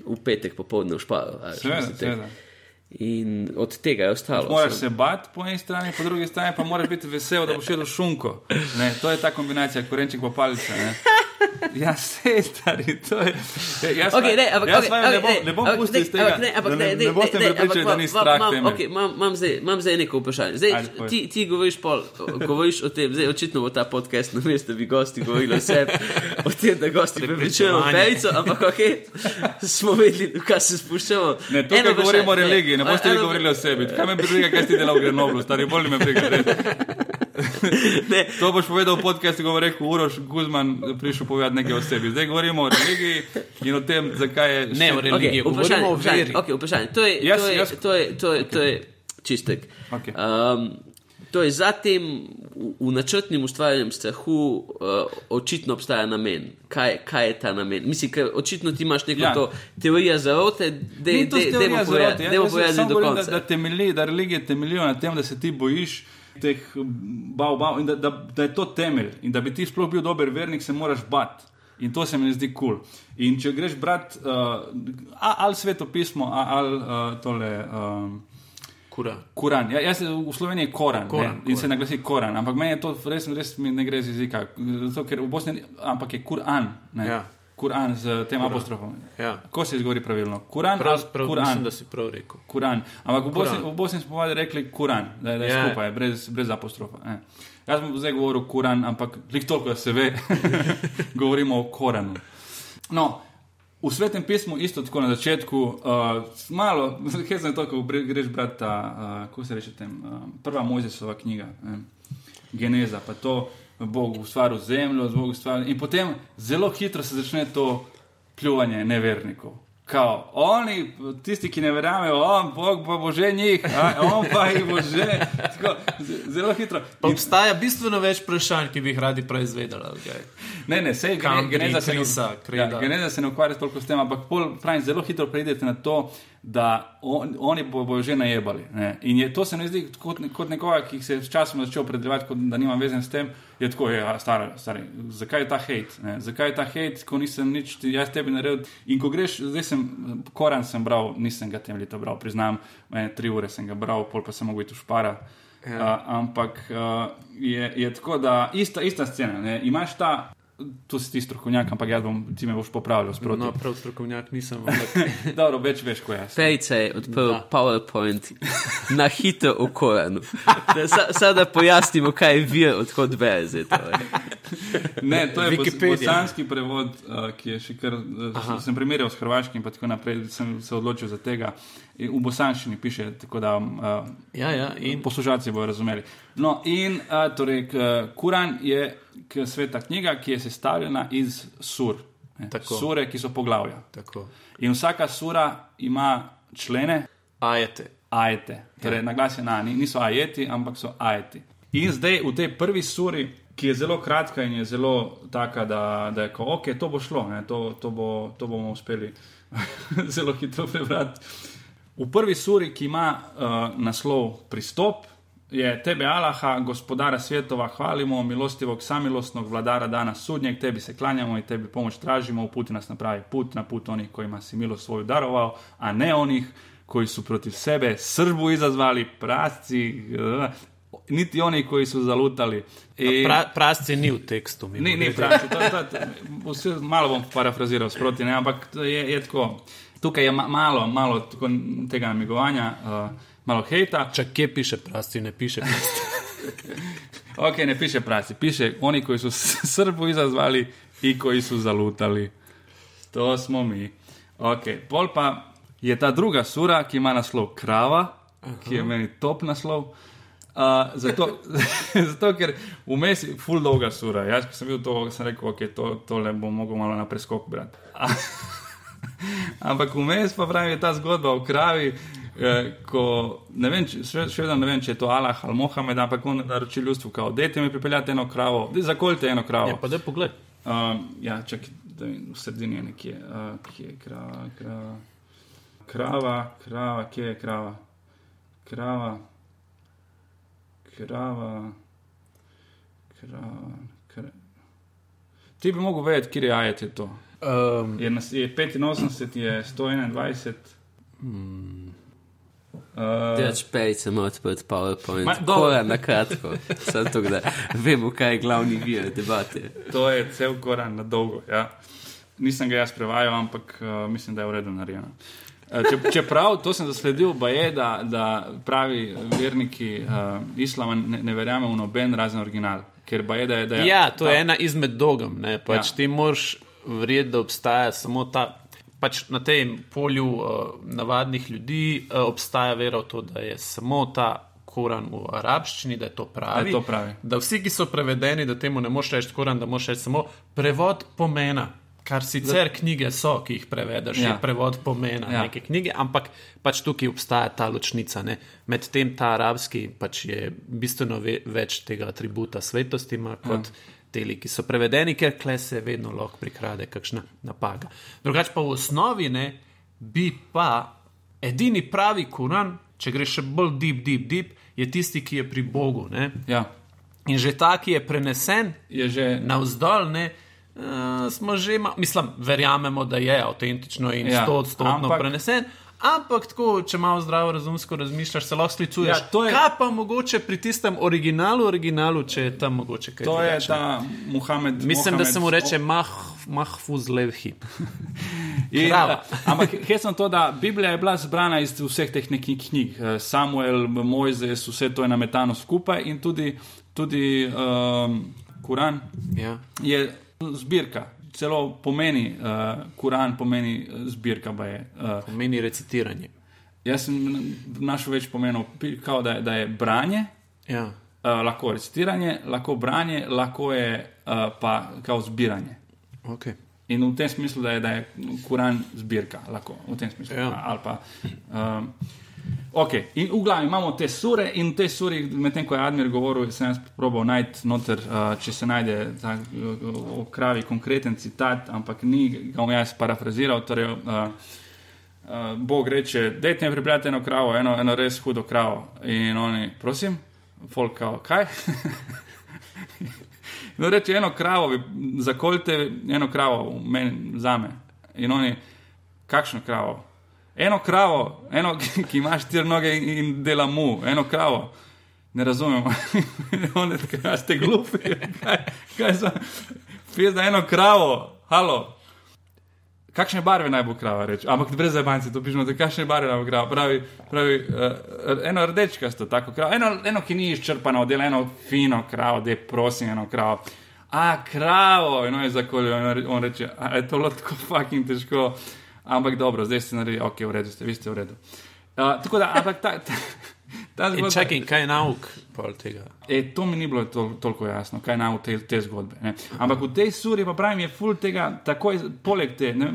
v petek popovdne v veš, Seveda. In od tega je ostalo. Moraš se bati po eni strani, po drugi strani pa moraš biti vesel, da boš jedel šunko. Ne, to je ta kombinacija, korenček pa palica. Ne. Ja, vse stari, to je. ja, Jaz, Okay, ne, ampak, jaz okay, ne okay, bom, ne, bom pustil tega. ampak ne, ampak ne, ne, ne, boste ne, prepričali, da ni strah okay, Imam imam zdaj, imam zdaj neko vprašanje. Zdaj, Ajde, ti, ti govoriš, pol, govoriš o tem, zdaj očitno bo ta podcast na mestu, da bi gosti govorili o sebi, o tem, da gosti prepričujejo pejico, ampak ok, smo vedeli, kaj se spuščamo. Ne, tukaj Eno govorimo o religiji, ne boste vi govorili o sebi. Kaj me briga, kaj si delal v Grenoblu, stari, bolj me briga. [laughs] [laughs] Ne, To boš povedal v podkastu, ko bo rekel Uroš Guzman, prišel povedati nekaj o sebi. Zdaj govorimo o religiji in o tem, zakaj je. Ne, o še- religiji. Okay, vprašanje, o vprašanje, veri. okay, vprašanje. To je, Jaz- to je, jaz- to je, to je, to je čistek. Okej. Um, to je zatem v, v načrtnem ustvarjanju strahu uh, očitno obstaja namen. Kaj, kaj je ta namen? Mislim, ker očitno ti imaš neko Ja. to teorijo zarote, da Ni to teorija zarote. Jaz- Dajmo jaz povedati samo do govorim, da, konca. da, temelji, da religije temeljijo na tem, da se ti bojiš teh bav, bav in da, da, da je to temelj. In da bi ti sploh bil dober vernik, se moraš bati. In to se mi zdi kul. Cool. In če greš brati uh, a- ali sveto pismo, a- ali uh, tole. Um, Kura. Koran. Ja, jaz, v Sloveniji je Koran, Koran, Koran in se naglasi Koran, ampak meni to res, res mi ne gre z jezika. Zato, ker v Bosni, ni- ampak je Koran. Ne? Ja. Koran z tem apostrofom. Ja. Kako se izgovori pravilno? Koran, Prav, prav, Koran. mislim, da si prav rekel. Kuran. Ampak v Bosni, Kuran. v Bosni smo povadi rekli Kuran, da, da je Ja. skupaj, brez, brez apostrofa. Eh. Jaz sem zdaj govoril Kuran, ampak lik toliko, da se ve, [laughs] govorimo o Koranu. No, v svetem pismu isto tako na začetku, uh, malo, [laughs] je to, ko greš brati ta, uh, kako se reče tem, uh, prva Mojzesova knjiga, eh, Geneza, pa to Bog ustvaril zemljo, Bog ustvaril in potem zelo hitro se začne to pljuvanje nevernikov. Kao, oni, tisti, ki ne verjamejo, on, Bog pa bo že njih, a, on pa jih bo že. Tako, zelo hitro. Pa In, obstaja bistveno več vprašanj, ki bi jih radi proizvedeli. Okay. ne, ne, sej Kangri, geneza se ne, Krisa, ja, Kreda. geneza se ne ukvarja toliko s tem, ampak pol, pravim, zelo hitro pridete na to, da on, oni bo, bojo že najebali. Ne. In je, to se mi zdi kot, kot nekoga, ki se je s časom začel opredeljevati, kot da nima veze s tem, je tako, ja, stari, stari, zakaj je ta hate? Ne? Zakaj je ta hate, ko nisem nič, jaz tebi naredil. In ko greš, zdaj sem, Koran sem bral, nisem ga temeljito bral, priznam, ene tri ure sem ga bral, pol pa sem mogel iti v špara. Ja. Uh, ampak uh, je, je tako, da ista, ista scena. Ne? Imaš ta, tu si ti strokovnjak, ampak jaz bom, ti me boš popravljal sproti. No, prav strokovnjak nisem. ampak- [laughs] Dobro, več veš, ko jaz. Pejica je odprl Da. PowerPoint na hitro o Koranu. Da, sa- Sada da pojasnimo, kaj je vir, zdaj to. Ne, to je bosanski prevod, uh, ki je še kar. Uh, sem primerjal s hrvaškim, in tako naprej, sem se odločil za tega. In v bosanščini piše, tako da uh, ja, ja, in poslušalci bodo razumeli. No, in uh, torej, Kuran je sveta knjiga, ki je sestavljena iz sur. ne. Tako. Sure, ki so poglavja. tako. In vsaka sura ima člene, Ajete. ajete. Torej, ja. naglasjena ni, niso ajeti, ampak so ajeti. In zdaj v tej prvi suri, ki je zelo kratka in je zelo taka, da, da je ko, ok, to bo šlo, ne, to, to, bo, to bomo uspeli [laughs] zelo hitro prebrati. V prvi suri, ki ima uh, naslov Pristop, je tebe Allaha, gospodara svetova, hvalimo, milostivog, samilostnog vladara dana sudnjeg, tebi se klanjamo i tebi pomoć tražimo, uputi nas na pravi put, na put onih kojima si milost svoju darovao, a ne onih koji su protiv sebe srbu izazvali, prasci, uh, niti oni koji su zalutali. I- Pra, prasci ni v tekstu. Ni, ni pravi, to, to, to, malo bom parafraziral sproti, ne, ampak je, je tako. Tukaj je ma, malo, malo tega namigovanja, uh, malo hejta. Čak kje piše prasci, ne piše prasci. [laughs] Ok, ne piše prasi, piše oni koji su s- Srbu izazvali i koji su zalutali. To smo mi. Ok, pol pa je ta druga sura, ki ima naslov Krava, ki je meni top naslov. Uh, zato, [laughs] zato, ker vmes je full dolga sura. Jaz, ko sem bil to, sem rekel, ok, to, tole bom mogel malo na preskok brati. [laughs] Ampak vmes pa pravi, ta zgodba o kravi. eh, Ko, ne vem, če, še, še vedno ne vem, če je to Allah ali Mohamed, ampak on naroči ljudstvu, kao, dajte mi pripeljati eno kravo, daj zakoljte eno kravo. Ja, pa da pogled. Um, ja, čak, da vidim, v sredini je nekje, uh, kje je krava, krava, krava, krava, kje je krava, krava, krava, krava. krava. Ti bi mogel vedeti, kje je ajet je to. Um, Je, nas, je 85, je 121. Uh, Teč pejce ima odprt PowerPoint. Ma. Kora na kratko. Samo to, da vemo, kaj je glavni vir debate. To je cel koran na dolgo. Ja. Nisem ga jaz prevajal, ampak uh, mislim, da je v redu narejeno. Uh, če, čeprav to sem zasledil, pa je, da, da pravi verniki uh, islama ne, ne verjamejo v noben razen original. Ker pa je, da je. Da je Ja, to je ta- ena izmed dogem. ne, Pač Ja. Ti moraš verjeti, da obstaja samo ta. Pač na tem polju uh, navadnih ljudi uh, obstaja vera v to, da je samo ta Koran v arabščini, da je to pravi. Da je to pravi. Da vsi, ki so prevedeni, da temu ne moš reči Koran, da moš reči samo prevod pomena. Kar sicer knjige so, ki jih prevedeš, ja. Je prevod pomena ja. Neke knjige, ampak pač tukaj obstaja ta ločnica. Ne? Medtem ta arabski pač je bistveno ve več tega atributa svetosti ima kot ja. Teli, ki so prevedeni, ker kle se vedno lahko prikrade kakšna napaka. Drugače pa v osnovi ne, bi pa edini pravi Koran, če greš še bolj deep, deep, deep, je tisti, ki je pri Bogu. Ne? Ja, In že ta, ki je prenesen je že. navzdol, ne. Uh, smo že, ma, mislim, verjamemo, da je avtentično in Ja, sto odstotno ampak- prenesen. Ampak tako, če malo zdravo razumsko razmišljaš, se lahko sklicuješ. Ja, je- Kaj pa mogoče pri tistem originalu, originalu, če je tam mogoče kaj To je drugače? ta Muhamed. Mislim, da Mohamed- se mu reče mah, Mahfuz Levhi. [laughs] In, eh, ampak hecam to, da Biblija je bila zbrana iz vseh teh nekih knjig. Eh, Samuel, Mojzes, vse to je nametano skupaj in tudi, tudi um, Koran Ja. je zbirka. Celo pomeni, uh, Koran pomeni eh, zbirka. Je. Uh, Pomeni recitiranje. jaz sem našel več pomenov, kao da, je- da je branje, Ja. uh, lahko recitiranje, lahko branje, lahko je uh, pa kao zbiranje. Okay. In v tem smislu, da je, da je Koran zbirka, lahko v tem smislu. Ja. Ali pa. Um, okay. In v glavi imamo te sure, in v tej suri, medtem ko je Admir govoril, sem jaz probal najti noter, uh, če se najde ta uh, kravi konkreten citat, ampak ni ga bom jaz parafraziral. Torej, uh, uh, Bog reče: Dajte mi pripeljati eno kravo, eno, eno res hudo kravo. In oni, prosim, folk, kao, kaj? [laughs] No, reče eno kravo, zakoljte eno kravo, meni, za me. In oni, kakšno kravo? Eno kravo, eno, [laughs] ki, ima štiri noge in, dela mu, eno kravo. Ne razumem. [laughs] Oni, ste glupi? [laughs] Kaj, kaj? Fez da eno kravo, halo. Kakšne barve naj bo krava reči? Ampak brez zabanci, to pišemo, da kakšne barve naj bo krava. Pravi, pravi uh, eno rdečkasto, tako kravo. Eno, eno, ki ni izčrpano, dela eno fino kravo, da je prosim eno kravo. A, kravo, eno je zakoljo, in on re- on reče, a je to tako fucking težko. Ampak dobro, zdaj ste naredili, ok, v redu ste, vi ste v redu. Uh, tako da, ampak ta, ta, [laughs] ta In zgodba. čakaj, kaj je nauk tega? E, to mi ni bilo tol, toliko jasno, kaj naj v te, te zgodbe. Ne. Ampak v tej suri pa pravim, je full tega, takoj poleg te, ne,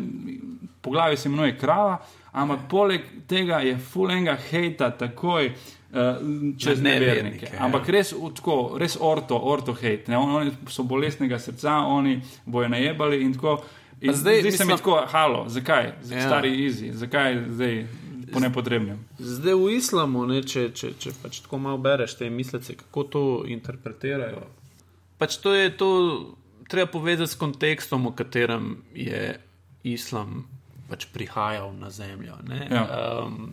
poglavje se imenuje krava, ampak poleg tega je full enega hejta takoj. Uh, čez Na nevernike, nevernike. ja. Ampak res, tako, res orto, orto hejt. ne. On, oni so bolestnega srca, oni bojo najebali in tako. In zdaj, zdaj zdi se mi mislim- tako, halo, zakaj? Ja. Ja. Stari izi, zakaj zdaj po nepotrebnem? Zdaj v islamu, ne, če, če, če pač tako malo bereš te mislice, kako to interpretirajo. Pač to je to, treba povezati s kontekstom, v katerem je islam pač prihajal na zemljo. ne. Ja. Um,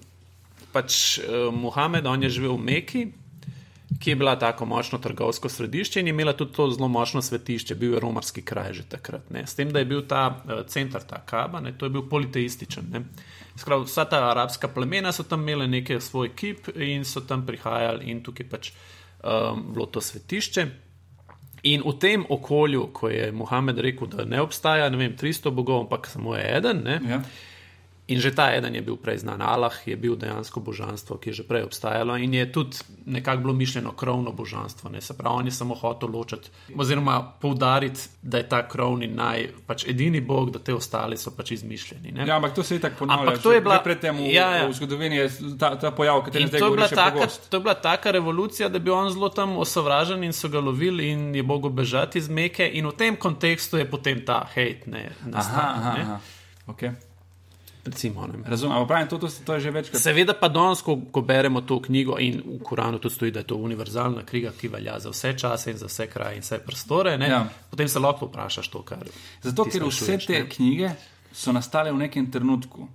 pač uh, Mohamed, on je živel v Meki, ki je bila tako močno trgovsko središče in imela tudi to zelo močno svetišče, bil je romarski kraj že takrat. Ne. S tem, da je bil ta uh, center, ta Kaba, ne, to je bil politeističen. Ne. Skrav, vsa ta arabska plemena so tam imele nekaj svoj kip in so tam prihajali in tukaj pač um, bilo to svetišče. In v tem okolju, ko je Mohamed rekel, da ne obstaja ne vem, 300 bogov, ampak samo je eden, ne, Ja. In že ta eden je bil prej znan. Allah je bil dejansko božanstvo, ki je že prej obstajalo in je tudi nekako bilo mišljeno krovno božanstvo. Ne? Se pravi, on je samo hotel ločiti oziroma poudariti, da je ta krovni naj, pač edini bog, da te ostali so pač izmišljeni. Ne? Ja, ampak to se je tako ponavljalo. Ampak to je bila- predtem v, ja, ja. v zgodovini je ta, ta pojav, zdaj to je, je taka, pogost. to je bila taka revolucija, da bi on zelo tam osovražen in so ga lovili in je mogel bežati iz Meke. In v tem kontekstu je potem ta hate ne, Aha, nastal. aha, ne. aha. Okay. Recimo. Razumem, ampak pravim, to, to, to je že večkrat. Seveda pa danes, ko, ko beremo to knjigo in v Koranu tudi stoji, da je to univerzalna knjiga, ki velja za vse čase in za vse kraje in vse prostore, ne, Ja. potem se lahko vprašaš to, kar. Zato, ker vse te ne. knjige so nastale v nekem trenutku.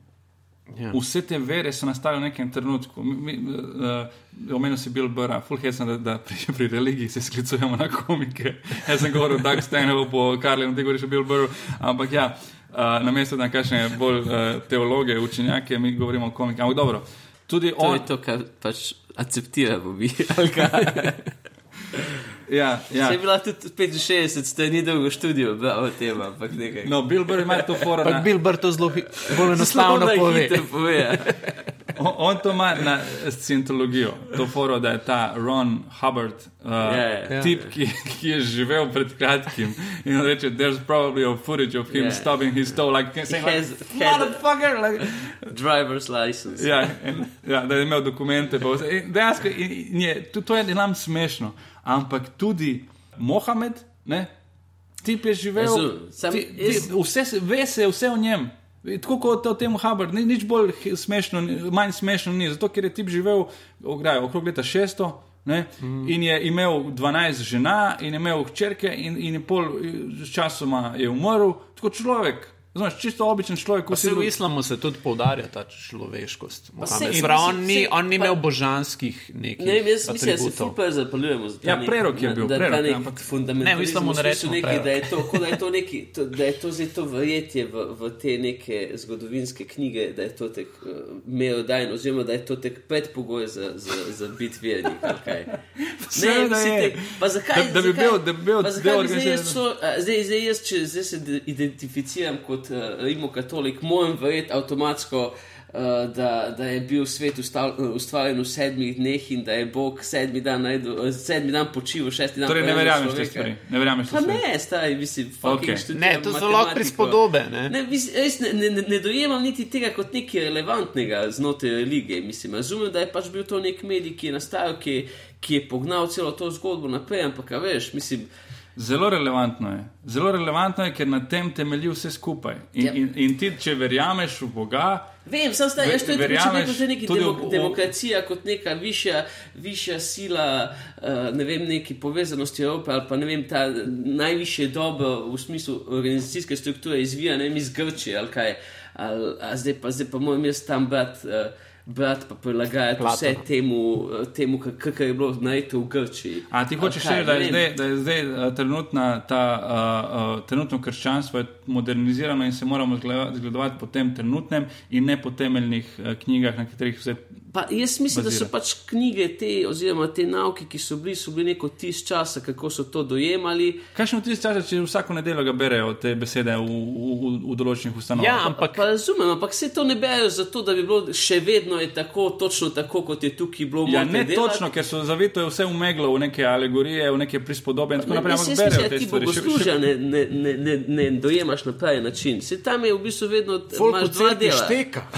Ja. Vse te vere so nastale v nekem trenutku. Mi, mi, uh, omenil si Bill Burra, fulhesno, da, da pri, pri religiji se sklicujemo na komike. Jaz sem govoril o Doug Steinovu, po Karlinu, ti govoriš o Bill Burru. Ampak ja, uh, namesto da kakšne bolj uh, teologe, učenjake, mi govorimo o komikih. Ampak dobro, tudi To on. je to, kar pač akceptiramo mi. [laughs] Ja, ja. Se je bila tudi 65, ste ni dolgo študijo, bravo tema, ampak nekaj. No, Bill Burr ima to foro. Ampak na- Bill Burr to zelo bolj enostavno na pove. pove. ja. [laughs] On, on to ima na scientologijo, to foro, da je ta Ron Hubbard, uh, Ja, ja. tip, ki, ki je živel pred kratkim in reče: There's probably a footage of him Ja. stopping his toe, like saying, like, has- had- motherfucker. Like, Driver's license. ja, in, ja, da je imel dokumente. pa. In Dejansko in, in je, to, to je nam smešno, ampak tudi Mohamed, ne, tip je živel, Razumem, sam ti, ti, vse, se- ve se vse o njem. Tako kot o tem Hubbard, ni nič bolj smešno, manj smešno ni, zato ker je tip živel ograj, okrog leta 600 ne, mm. in je imel 12 žena in je imel hčerke in, in je pol eh, časoma je umrl, tako človek, znaš, čisto običen človek, Pa kot se si v islamu se tudi poudarja ta človeškost. pravi, on ni, on ni pa- imel božanskih nekih. Ne, jaz mislim, da se super zapalujemo za to. Ja, prerok je bil, da, prerok, ta nek ampak- fundamentalizem. Ne, v islamu ne rečemo prerok. da je to, da je to neki, to, da je to zdaj to verjetje v, v te neke zgodovinske knjige, da je to tek uh, merodajno, oziroma da je to tek predpogoj za, za, za biti vernik. ali kaj. [laughs] Seveda mislim, je. tek- pa zakaj, Da- da bi zakaj, bil- da bi bil pa del zakaj bi zdaj jaz, organizirane- šlo, a, zdaj, zdaj jaz, če zdaj se de- identificiram kot uh, rimokatolik, moram verjeti avtomatsko. Uh, da, da je bil svet ustav, uh, ustvarjen v sedmih dneh in da je Bog sedmi dan, najdel, uh, sedmi dan počival, šesti dan Torej, ne pa verjameš te stvari. Ne verjameš te Pa stvari. ne, stari, mislim, Ok. fucking študiram Ne, to so lahko prispodobe. Ne? Ne, mislim, res ne, ne, ne, dojemam niti tega kot nekaj relevantnega znotraj religije. Mislim, razumem, da je pač bil to nek medij, ki je nastajal, ki, ki je pognal celo to zgodbo naprej, ampak a veš, mislim, Zelo relevantno je. Zelo relevantno je, ker na tem temelji vse skupaj. In, Ja. in, in ti, če verjameš v Boga, Vem, sam stari, Ve- veš, to je tako, če rečeš, da je neka tudi demo, v- v- demokracija kot neka višja, višja sila, uh, ne vem, neki povezanosti Evrope ali pa ne vem, ta najvišje dobro v smislu organizacijske strukture izvija, ne vem, iz Grčije ali kaj. Ali, a zdaj pa, zdaj pa moram jaz tam brat. Uh, Brat pa prilagajati Platona. vse temu, eh, temu kar je bilo narejeno v Grčiji. a ti hočeš reči, da, je zdaj- da je zdaj uh, trenutna ta, uh, uh, trenutno krščanstvo modernizirano in se moramo zgledovati po tem trenutnem in ne po temeljnih uh, knjigah, na katerih vse. Pa jaz mislim, da so bazira. pač knjige te, oziroma te nauke, ki so bili, so bili neko tis časa, kako so to dojemali. Kaj še v tistih časih, če vsako nedeljo ga berejo te besede v, v, v, v določenih ustanovah? Ja, Pa, ampak pa razumem, ampak se to ne berejo zato, da bi bilo še vedno je tako, točno tako, kot je tukaj bilo. Ja, morate ne delati. točno, ker so zavito vse v meglo, v neke alegorije, v neke prispodobe in tako Ne, naprej. jaz Ampak mislim, berejo da te ti stvari. Še- še- bogoslužja ne, ne, ne, ne, ne dojemaš na pravi način. Se tam je v bistvu vedno folk imaš v dva dela. šteka. [laughs]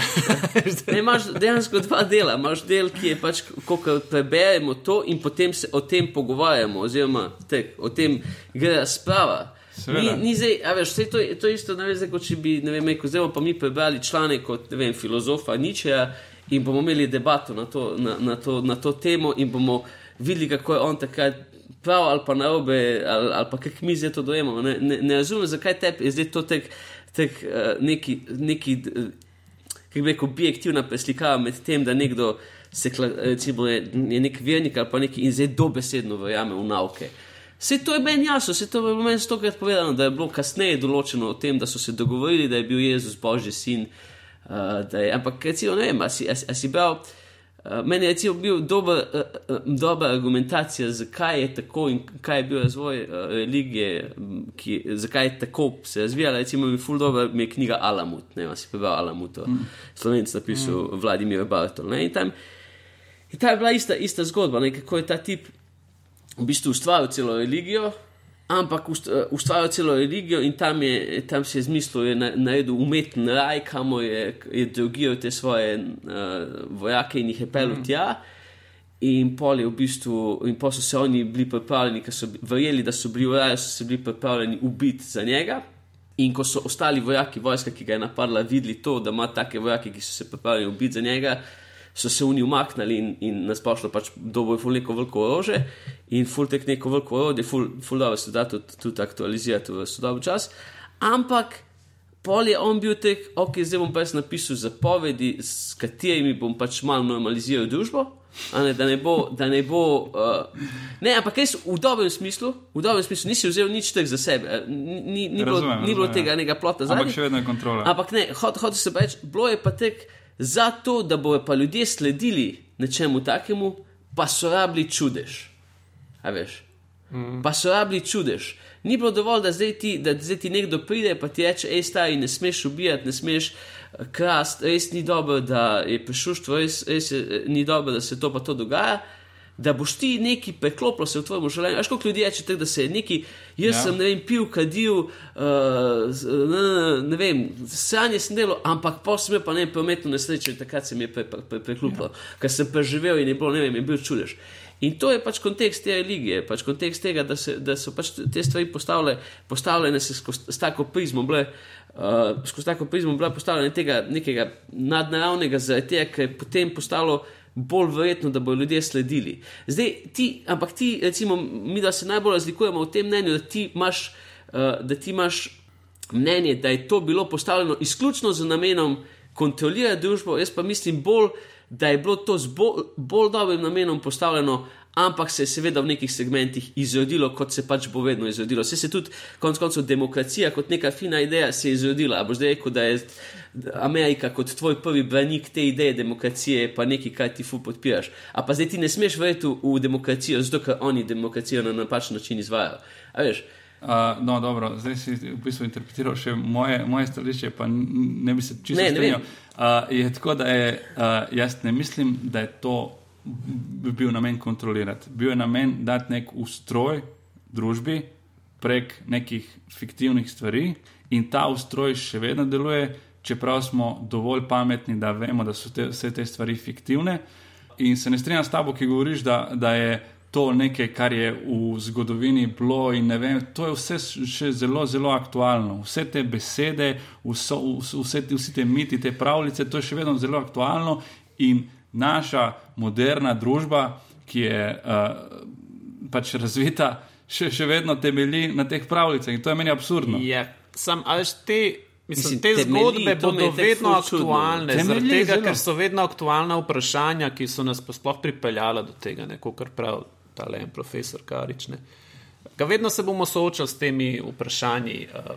Ne, imaš dejansko dva dela. Imaš del, ki je pač, ko preberemo to in potem se o tem pogovarjamo, oziroma tek, o tem gre razprava. Ni, Seveda. ni zdaj, a veš, saj to, to isto, zdaj, kot če bi, ne vem, rekel, zdaj pa mi prebrali članek od, ne vem, filozofa Ničeja in bomo imeli debato na to, na, na, to, na to temo in bomo videli, kako je on takrat prav ali pa narobe, ali, ali pa kako mi zdaj to dojemamo. Ne, ne, ne razumem, zakaj tebi je zdaj to tek, tek uh, neki, neki uh, kako bi rekel, objektivna preslikava med tem, da nekdo se, recimo, je, je nek vernik ali pa neki in zdaj dobesedno verjame v nauke. Vse to je meni jasno, vse to je meni stokrat povedano, da je bilo kasneje določeno o tem, da so se dogovorili, da je bil Jezus Božji sin. Uh, je, ampak, recimo, ne vem, a si, a, a si bral. Uh, meni je bil dober, uh, uh, dobra argumentacija, zakaj je tako in kaj je bil razvoj religije, ki, zakaj je tako se razvijala. Recimo, mi ful dobro mi je knjiga Alamut, ne vem, si prebral Alamut, mm. slovenc napisal mm. Vladimir Bartol. Ne, in, tam, in ta je bila ista, ista zgodba, ne, kako je ta tip v bistvu ustvaril celo religijo. Ampak ust- eh, ustvaril celo religijo in tam, je, tam si je zmislil, je na- naredil umeten raj, kamor je, je drogiral te svoje uh, vojake in jih je pel mm. tja. In pol je v bistvu, in pol so se oni bili pripravljeni, ker so verjeli, da so bili v raju, so se bili pripravljeni ubiti za njega. In ko so ostali vojaki, vojska, ki ga je napadla, videli to, da ima take vojake, ki so se pripravljeni ubiti za njega, so se oni umaknili in, in nasplošno pač dobo je ful neko veliko orože in ful tek neko veliko orodje, ful, ful dobro se da tudi, tudi aktualizirati v sodoben čas. Ampak pol je on bil tek, ok, zdaj bom pa jaz napisal zapovedi, s katerimi bom pač malo normaliziral družbo. Ne, da ne bo, da ne bo. Uh, ne, ampak res v dobrem smislu, v dobrem smislu nisi vzel nič teh za sebe, eh, ni, ni, ni, bilo, Razumem, ni bilo razumem, tega ja. nekega plota za Ampak še vedno je kontrola. Ampak ne, hotel hot se pa reči, bilo je pa tek zato, da bojo pa ljudje sledili nečemu takemu, pa so rabili čudež. A veš? Mm. Pa so rabili čudež. Ni bilo dovolj, da zdaj, ti, da zdaj ti nekdo pride in ti reče: hej, stari, ne smeš ubijati, ne smeš eh, krast, res ni dobro, da je prešuštvo, res, res je, eh, ni dobro, da se to pa to dogaja. Da boš ti neki preklopil se v tvojem življenju. Veš, koliko ljudi reče, da se je neki, jaz Ja. sem ne vem, pil, kadil, uh, ne, ne vem, sanje sem delal, ampak pa sem pa ne prometno nesrečo in takrat se mi je pre, pre, pre, preklopil, ja. ker sem preživel in je bilo, ne vem, je bil čudež. In to je pač kontekst te religije, pač kontekst tega, da, se, da so pač te stvari postavljene, postavljene skozi, tako prizmo, bile, uh, skozi tako prizmo bile postavljene tega nekega nadnaravnega, zaradi tega, ker je potem postalo bolj verjetno, da bodo ljudje sledili. Zdaj, ti, ampak ti, recimo, mi da se najbolj razlikujemo v tem mnenju, da ti imaš, uh, da ti imaš mnenje, da je to bilo postavljeno izključno z namenom kontrolirati družbo, jaz pa mislim bolj, da je bilo to z bolj, bolj dobrim namenom postavljeno, ampak se je seveda v nekih segmentih izrodilo, kot se pač bo vedno izrodilo. Se je tudi, konec koncev, demokracija kot neka fina ideja se je izrodila. A boš zdaj rekel, da je Amerika kot tvoj prvi branik te ideje demokracije, pa nekaj, kar ti fu podpiraš. A pa zdaj ti ne smeš verjeti v, demokracijo, zato ker oni demokracijo na napačen način izvajajo. A veš? Uh, no, dobro, zdaj si v bistvu interpretiral še moje, moje stališče, pa ne bi se čisto strinjal. Uh, je tako, da je, uh, jaz ne mislim, da je to bi bil namen kontrolirati. Bil je namen dati nek ustroj družbi prek nekih fiktivnih stvari in ta ustroj še vedno deluje, čeprav smo dovolj pametni, da vemo, da so te, vse te stvari fiktivne. In se ne strinjam s tabo, ki govoriš, da, da je to nekaj, kar je v zgodovini bilo in ne vem, to je vse še zelo, zelo aktualno. Vse te besede, vso, vse te, vsi te miti, te pravljice, to je še vedno zelo aktualno in naša moderna družba, ki je uh, pač razvita, še, še vedno temelji na teh pravljicah in to je meni absurdno. Ja, sam, ali te, mislim, Mislim, te temelji, zgodbe je bodo vedno aktualne, Temelji, zaradi tega, zelo. ker so vedno aktualna vprašanja, ki so nas sploh pripeljala do tega, kar pravi ta le en profesor Karič. Ne. Ga vedno se bomo soočali s temi vprašanji uh,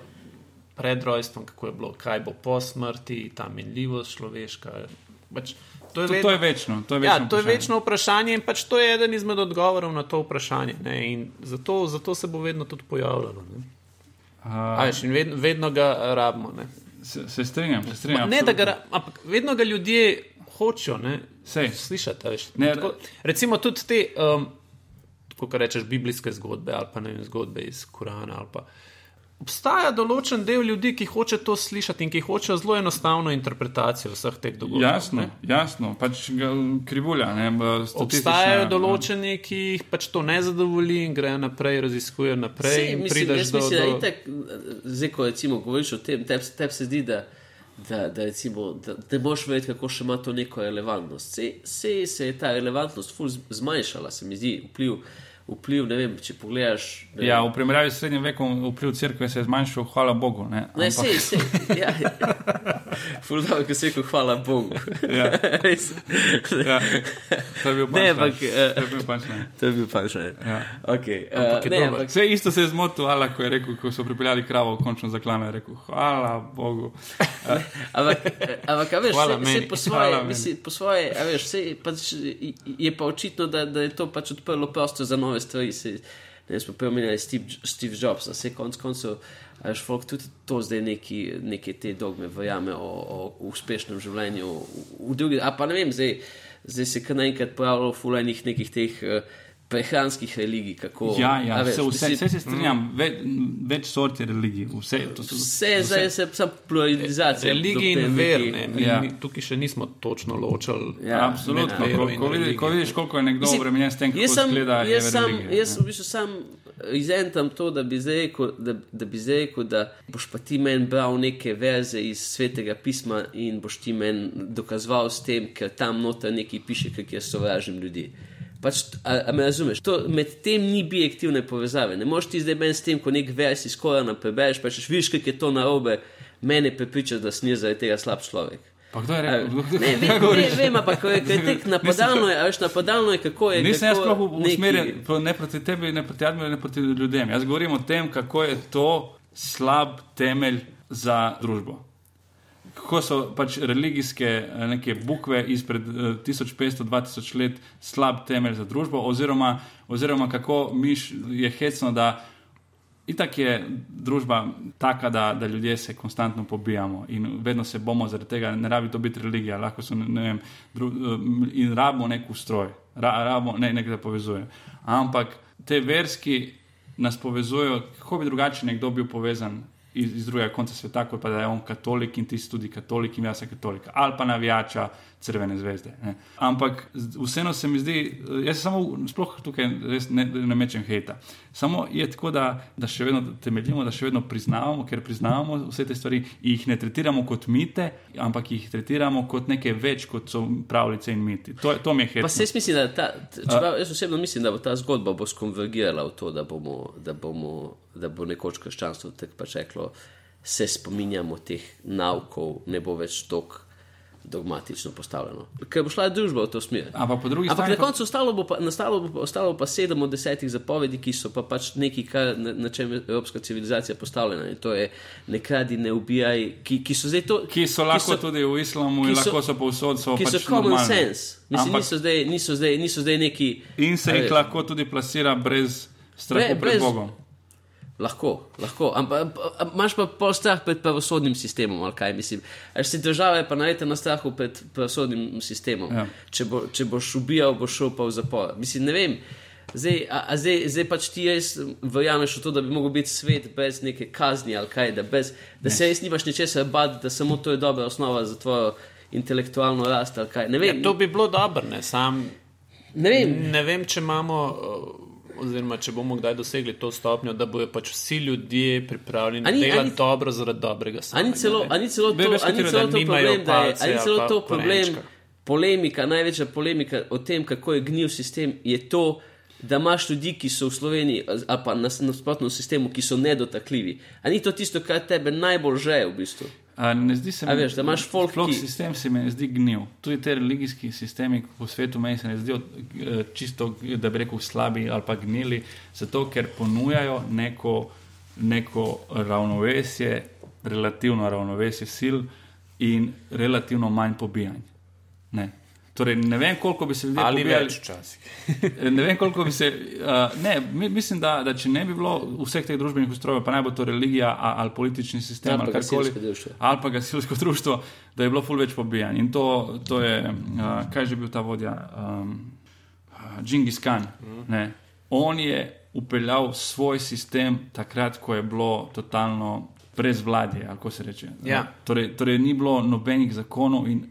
pred rojstvom, kako je bilo, kaj bo po smrti, ta minljivost človeška. Pač, to, je To, to je večno. To je večno, Ja, to je večno vprašanje in pač to je eden izmed odgovorov na to vprašanje. Zato, zato se bo vedno tudi pojavljalo. Uh, A, veš, in vedno, vedno ga rabimo. Ne, se, se strinjam, se strinjam. Ma, ne da ga, absolutno. ra- ampak vedno ga ljudje hočejo slišati. Veš, Ne, tako, recimo tudi te, um, kako rečeš, biblijske zgodbe ali pa ne vem, zgodbe iz Korana. ali Pa, obstaja določen del ljudi, ki hoče to slišati in ki hoče zelo enostavno interpretacijo vseh teh dogodkov. Jasno, jasno, pač krivulja. Ne, Obstajajo določeni, ki jih pač to ne zadovolji in grejo naprej, raziskujejo naprej. Sej, in mislim, jaz do, mislim, da do... itak, zdaj, ko recimo govoriš o tem, tebi teb se zdi, da, da, da, recimo, da, da boš vedeti, kako še ima to neko relevantnost. Sej, sej se je ta relevantnost zmanjšala, se mi zdi, vpliv, vpliv, ne vem, če pogledaš. Ne vem, Ja, v primerjavi s srednjim vekom vpliv cerkve se je zmanjšal, hvala Bogu. Ne, Ne, Ampak- sej, sej. [laughs] Ja, Fulano, ki se je rekel, hvala Bogu. Ja. [laughs] Ja, to je bil Ne, punchline. ampak, eh, To je bil punchline. [laughs] To je bil pa še. Ja. Okay, Ampak uh, ne, dobro. ampak, Vse isto se je zmotil, Ala, ko je rekel, ko so pripeljali kravo, končno zaklano, je rekel, hvala Bogu. ampak, eh, ampak a veš, Hvala vse, vse po svoje, misli, po svoje a veš, vse, pač, je pa očitno, da, da je to pač odprlo prostor za nove stvari. Se, ne, smo pa omenjali Steve, Steve Jobs, vse konc koncev. A veš, folk tudi to zdaj neki, neke te dogme verjame o, o uspešnem življenju v, v drugi. A pa ne vem, zdaj, zdaj se kar naenkrat pojavljajo fulajnih nekih teh uh, prehranskih religij. Kako, Ja, ja, veš, vse, vse, vse se strinjam, ve, več sort je religij. Vse, to so, Vse je zdaj se sam pluralizacija. Te in ver, ne, mi, Ja. mi tukaj še nismo točno ločili. Ja, Absolutno. Ko, in ko, vidiš, ko vidiš, koliko je nekdo obremenjen s tem, kako Jaz sem, izgleda, je jaz, sem, religija, jaz v bistvu sam izentam to, da bi zdaj rekel, da, da, bi zdaj rekel, da boš pa ti meni bral neke verze iz svetega pisma in boš ti meni dokazoval s tem, ker tam noter nekaj piše, kako jaz sovražim ljudi. Pač, a, a me razumeš? To, med tem ni bijektivne povezave. Ne moreš ti zdaj meni s tem, ko nek vers iz Korana prebereš, pa češ vidiš, kako je to narobe, mene prepriča, da jaz zaradi tega slab človek. Pa kdo je rekel? Ne, kaj vem, ne, govoriš? vem, ampak ko je, tek napadalno, je, veš, napadalno je, kako je. Nisem jaz sploh usmerjen ne proti tebi, ne proti Admiru, ne proti ljudem. Jaz govorim o tem, kako je to slab temelj za družbo. Kako so pač religijske eh, neke bukve izpred eh, 1500-2000 let slab temelj za družbo, oziroma, oziroma kako miš je hecno, da itak je družba taka, da, da ljudje se konstantno pobijamo in vedno se bomo zaradi tega, ne rabi to biti religija, lahko so ne vem, dru, eh, in rabimo nek ustroj, ra, rabimo ne, nekaj, da povezuje. Ampak te verski nas povezujejo, kako bi drugače nekdo bil povezan iz, iz drugega konca sveta, kot pa da je on katolik in ti si tudi katolik in jaz sem katolika, ali pa navijača Crvene zvezde. Ne. Ampak vseeno se mi zdi, eh, jaz samo sploh tukaj res ne, ne mečem hejta. Samo je tako, da, da še vedno temeljimo, da še vedno priznavamo, ker priznavamo vse te stvari, jih ne tretiramo kot mite, ampak jih tretiramo kot nekaj več, kot so pravljice in miti. To, to mi je Pa hecno. se jaz mislim, da ta, čeprav jaz osebno mislim, da bo ta zgodba bo skonvergirala v to, da, bomo, da, bomo, da bo nekoč krščanstvo tako pač reklo, se spominjamo teh naukov, ne bo več tako dogmatično postavljeno. Ker bo šla družba v to smer. Ampak Ampak na koncu ostalo bo pa, nastalo bo, pa- ostalo pa sedem od desetih zapovedi, ki so pa pač nekaj, kar, na, na čem je evropska civilizacija postavljena. In to je ne kradi, ne ubijaj, ki, ki so zdaj to. ki so lahko tudi v islamu in ki so- lahko so povsod, so ki pač so common normalne. sense. Mislim, Ampak- niso, zdaj, niso, zdaj, niso zdaj neki. In se jih veš, lahko tudi plasira brez strahu Bre- pred brez- Bogom. Lahko, lahko. ampak imaš pa pol strah pred pravosodnim sistemom, ali kaj mislim. Až si država je pa najte na strahu pred pravosodnim sistemom. Ja. Če, bo, če boš ubijal, boš šel pa v zapor. Mislim, ne vem. Zdaj, a, a zdaj, zdaj pač ti res verjameš v to, da bi lahko bil svet brez neke kazni ali kaj, da, bez, da se res nimaš ničesar bati, da samo to je dobra osnova za tvojo intelektualno rast ali kaj. Ne Ja, vem, to bi bilo dobro, ne, sam ne vem. ne vem, če imamo, oziroma če bomo kdaj dosegli to stopnjo, da bodo pač vsi ljudje pripravljeni A ni- a delati ni- dobro zaradi dobrega. A ni celo, a ni celo to, Ve- veš, a ni katero, celo to problem, da je, a palce celo ali to problem, polemika, največja polemika o tem, kako je gnil sistem, je to, da imaš ljudi, ki so v Sloveniji, ali pa na nasprotnem sistemu, ki so nedotakljivi. A ni to tisto, kar tebe najbolj žeje v bistvu? A ne zdi se mi, veš, da imaš folk, sploh ki- sistem se mi ne zdi gnil. Tudi te religijski sistemi po svetu meni se ne zdijo eh, čisto, da bi rekel, slabi ali pa gnili, zato ker ponujajo neko, neko ravnovesje, relativno ravnovesje sil in relativno manj pobijanj. Ne. Torej, ne vem, koliko bi se ljudje Ali pobijali. več včasih. [laughs] Ne vem, koliko bi se. Uh, ne, mi, mislim, da, da če ne bi bilo vseh teh družbenih ustrojev, pa naj bo to religija a, ali politični sistem Ali ali pa karkoli, ali pa gasilsko društvo, da je bilo ful več pobijanj. In to, to je, uh, kaj je že bil ta vodja, um, Džingis Khan. Ne. On je upeljal svoj sistem takrat, ko je bilo totalno brezvladje, ali kako se reče. Ja. Torej, torej, ni bilo nobenih zakonov in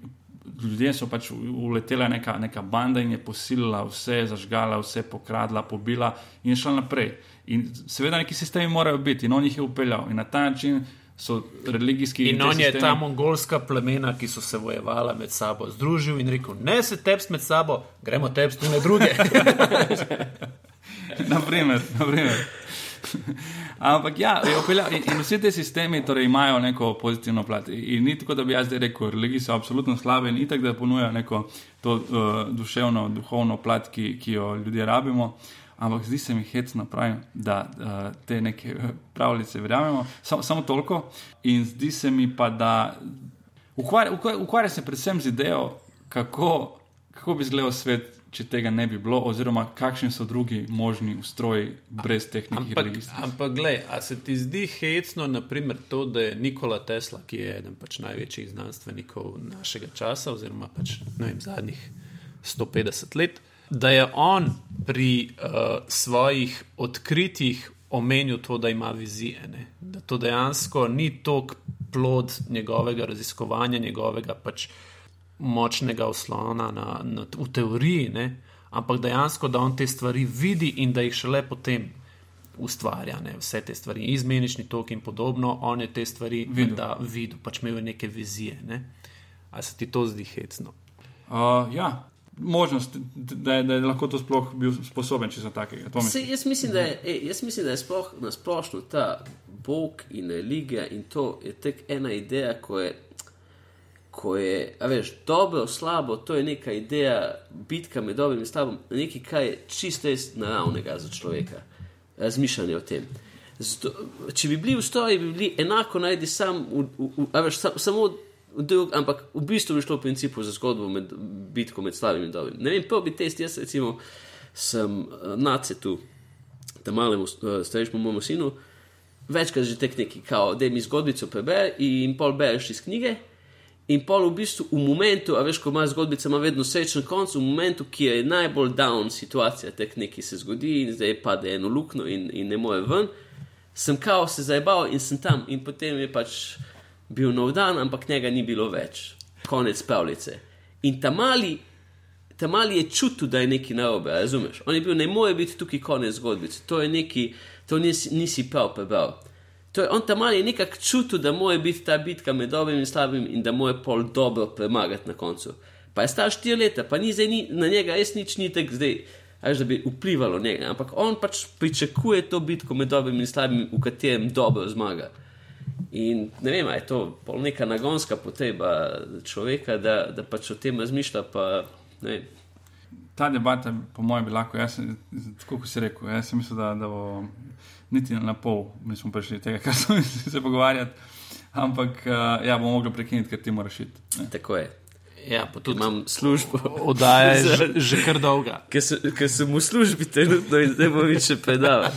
ljudje so pač uletela neka, neka banda in je posilila vse, zažgala vse, pokradla, pobila in šla naprej. In seveda neki sistemi morajo biti in on jih je upeljal in na ta način so religijski In te on je sistemi- ta mongolska plemena, ki so se vojevala med sabo, združil in rekel: Ne se tepst med sabo, gremo tepst tu [laughs] na druge. naprimer, naprimer. Ampak ja, opelja, in, in vsi ti sistemi torej, imajo neko pozitivno plat. In ni tako, da bi jaz zdaj rekel, religije so absolutno slabe in tako, da ponujajo neko to uh, duševno, duhovno plat, ki, ki jo ljudje rabimo. Ampak zdi se mi hecno, pravim, da uh, te neke pravljice verjamemo, Sam, samo toliko. In zdi se mi pa, da ukvarja, ukvarja se predvsem z idejo, kako, kako bi izgledal svet, če tega ne bi bilo, oziroma kakšni so drugi možni ustroji brez tehničnih registrov. Ampak, gled, a se ti zdi hecno, naprimer, to, da je Nikola Tesla, ki je eden pač največjih znanstvenikov našega časa, oziroma pač, vem, zadnjih 150 let, da je on pri uh, svojih odkritjih omenil to, da ima vizije. Ne? Da to dejansko ni tok plod njegovega raziskovanja, njegovega pač močnega oslona na, na, v teoriji, ne? ampak dejansko, da on te stvari vidi in da jih šele potem ustvarja. Ne? Vse te stvari, izmenični tok in podobno, on je te stvari videl, da videl, pač imel neke vizije. Ne? Ali se ti to zdi hecno? Uh, ja. Možnost, da je, da je lahko to sploh bil sposoben, če so takega. Se, jaz, mislim, da je, ej, jaz mislim, da je sploh na splošno ta Bog in religija in to je tek ena ideja, ko je ko je, a veš, dobro, slabo, to je neka ideja, bitka med dobrim in slabim, nekaj, kar je čisto naravnega za človeka, razmišljanje o tem. Zato, če bi bili v stroji, bi bili enako najdi sam, v, v, v, a veš, sam, samo drug, ampak v bistvu bi šlo v principu za zgodbo med bitko med slabim in dobrim. Ne vem, prvi test, jaz recimo sem uh, nace tu, da malemu uh, starejšemu mojemu sinu, večkrat že tek neki, kao, da mi zgodbico prebere in pol bereš iz knjige. In pol v bistvu v momentu, a veš, ko ima zgodbica, ima vedno srečen konc, v momentu, ki je najbolj down situacija, tek nekaj se zgodi in zdaj pade eno luknjo in, in ne more ven, sem kao se zajbal in sem tam in potem je pač bil nov dan, ampak njega ni bilo več, konec pravljice. In ta mali, ta mali je čutil, da je nekaj narobe, razumeš? On je bil, ne more biti tukaj konec zgodbice, to je nekaj, to nisi, nisi prav prebral. Torej, on tam je nekako čutil, da mora biti ta bitka med dobrim in slabim in da mora pol dobro premagati na koncu. Pa je star štiri leta, pa ni zdaj ni, na njega res nič ni tek zdaj, až da bi vplivalo na njega. Ampak on pač pričakuje to bitko med dobrim in slabim, v katerem dobro zmaga. In ne vem, je to pol neka nagonska potreba človeka, da, da pač o tem razmišlja. Pa, Ta debata, po mojem, bi lahko, jaz, tako kot si rekel, jaz sem mislil, da, da bo niti na pol, mi smo prišli tega, kar smo [laughs] se pogovarjali. Ampak uh, ja, bomo mogli prekiniti, ker ti moraš iti. Tako je. Ja, pa tudi imam službo. [laughs] Oddaja je že, [laughs] že kar dolga. Ker sem v službi trenutno in zdaj bom več predal.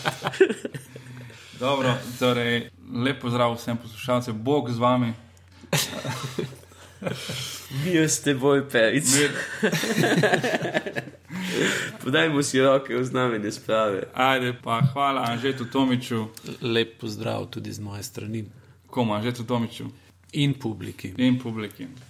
Dobro, torej, lepo zdrav vsem poslušalcem, Bog z vami. [laughs] Mi ste boj peric. [laughs] Podajmo si roke v znamenje sprave. Ajde, pa hvala Anžetu Tomiču. Lep pozdrav tudi z moje strani. Komu Anžetu Tomiču? In publiki. In publiki.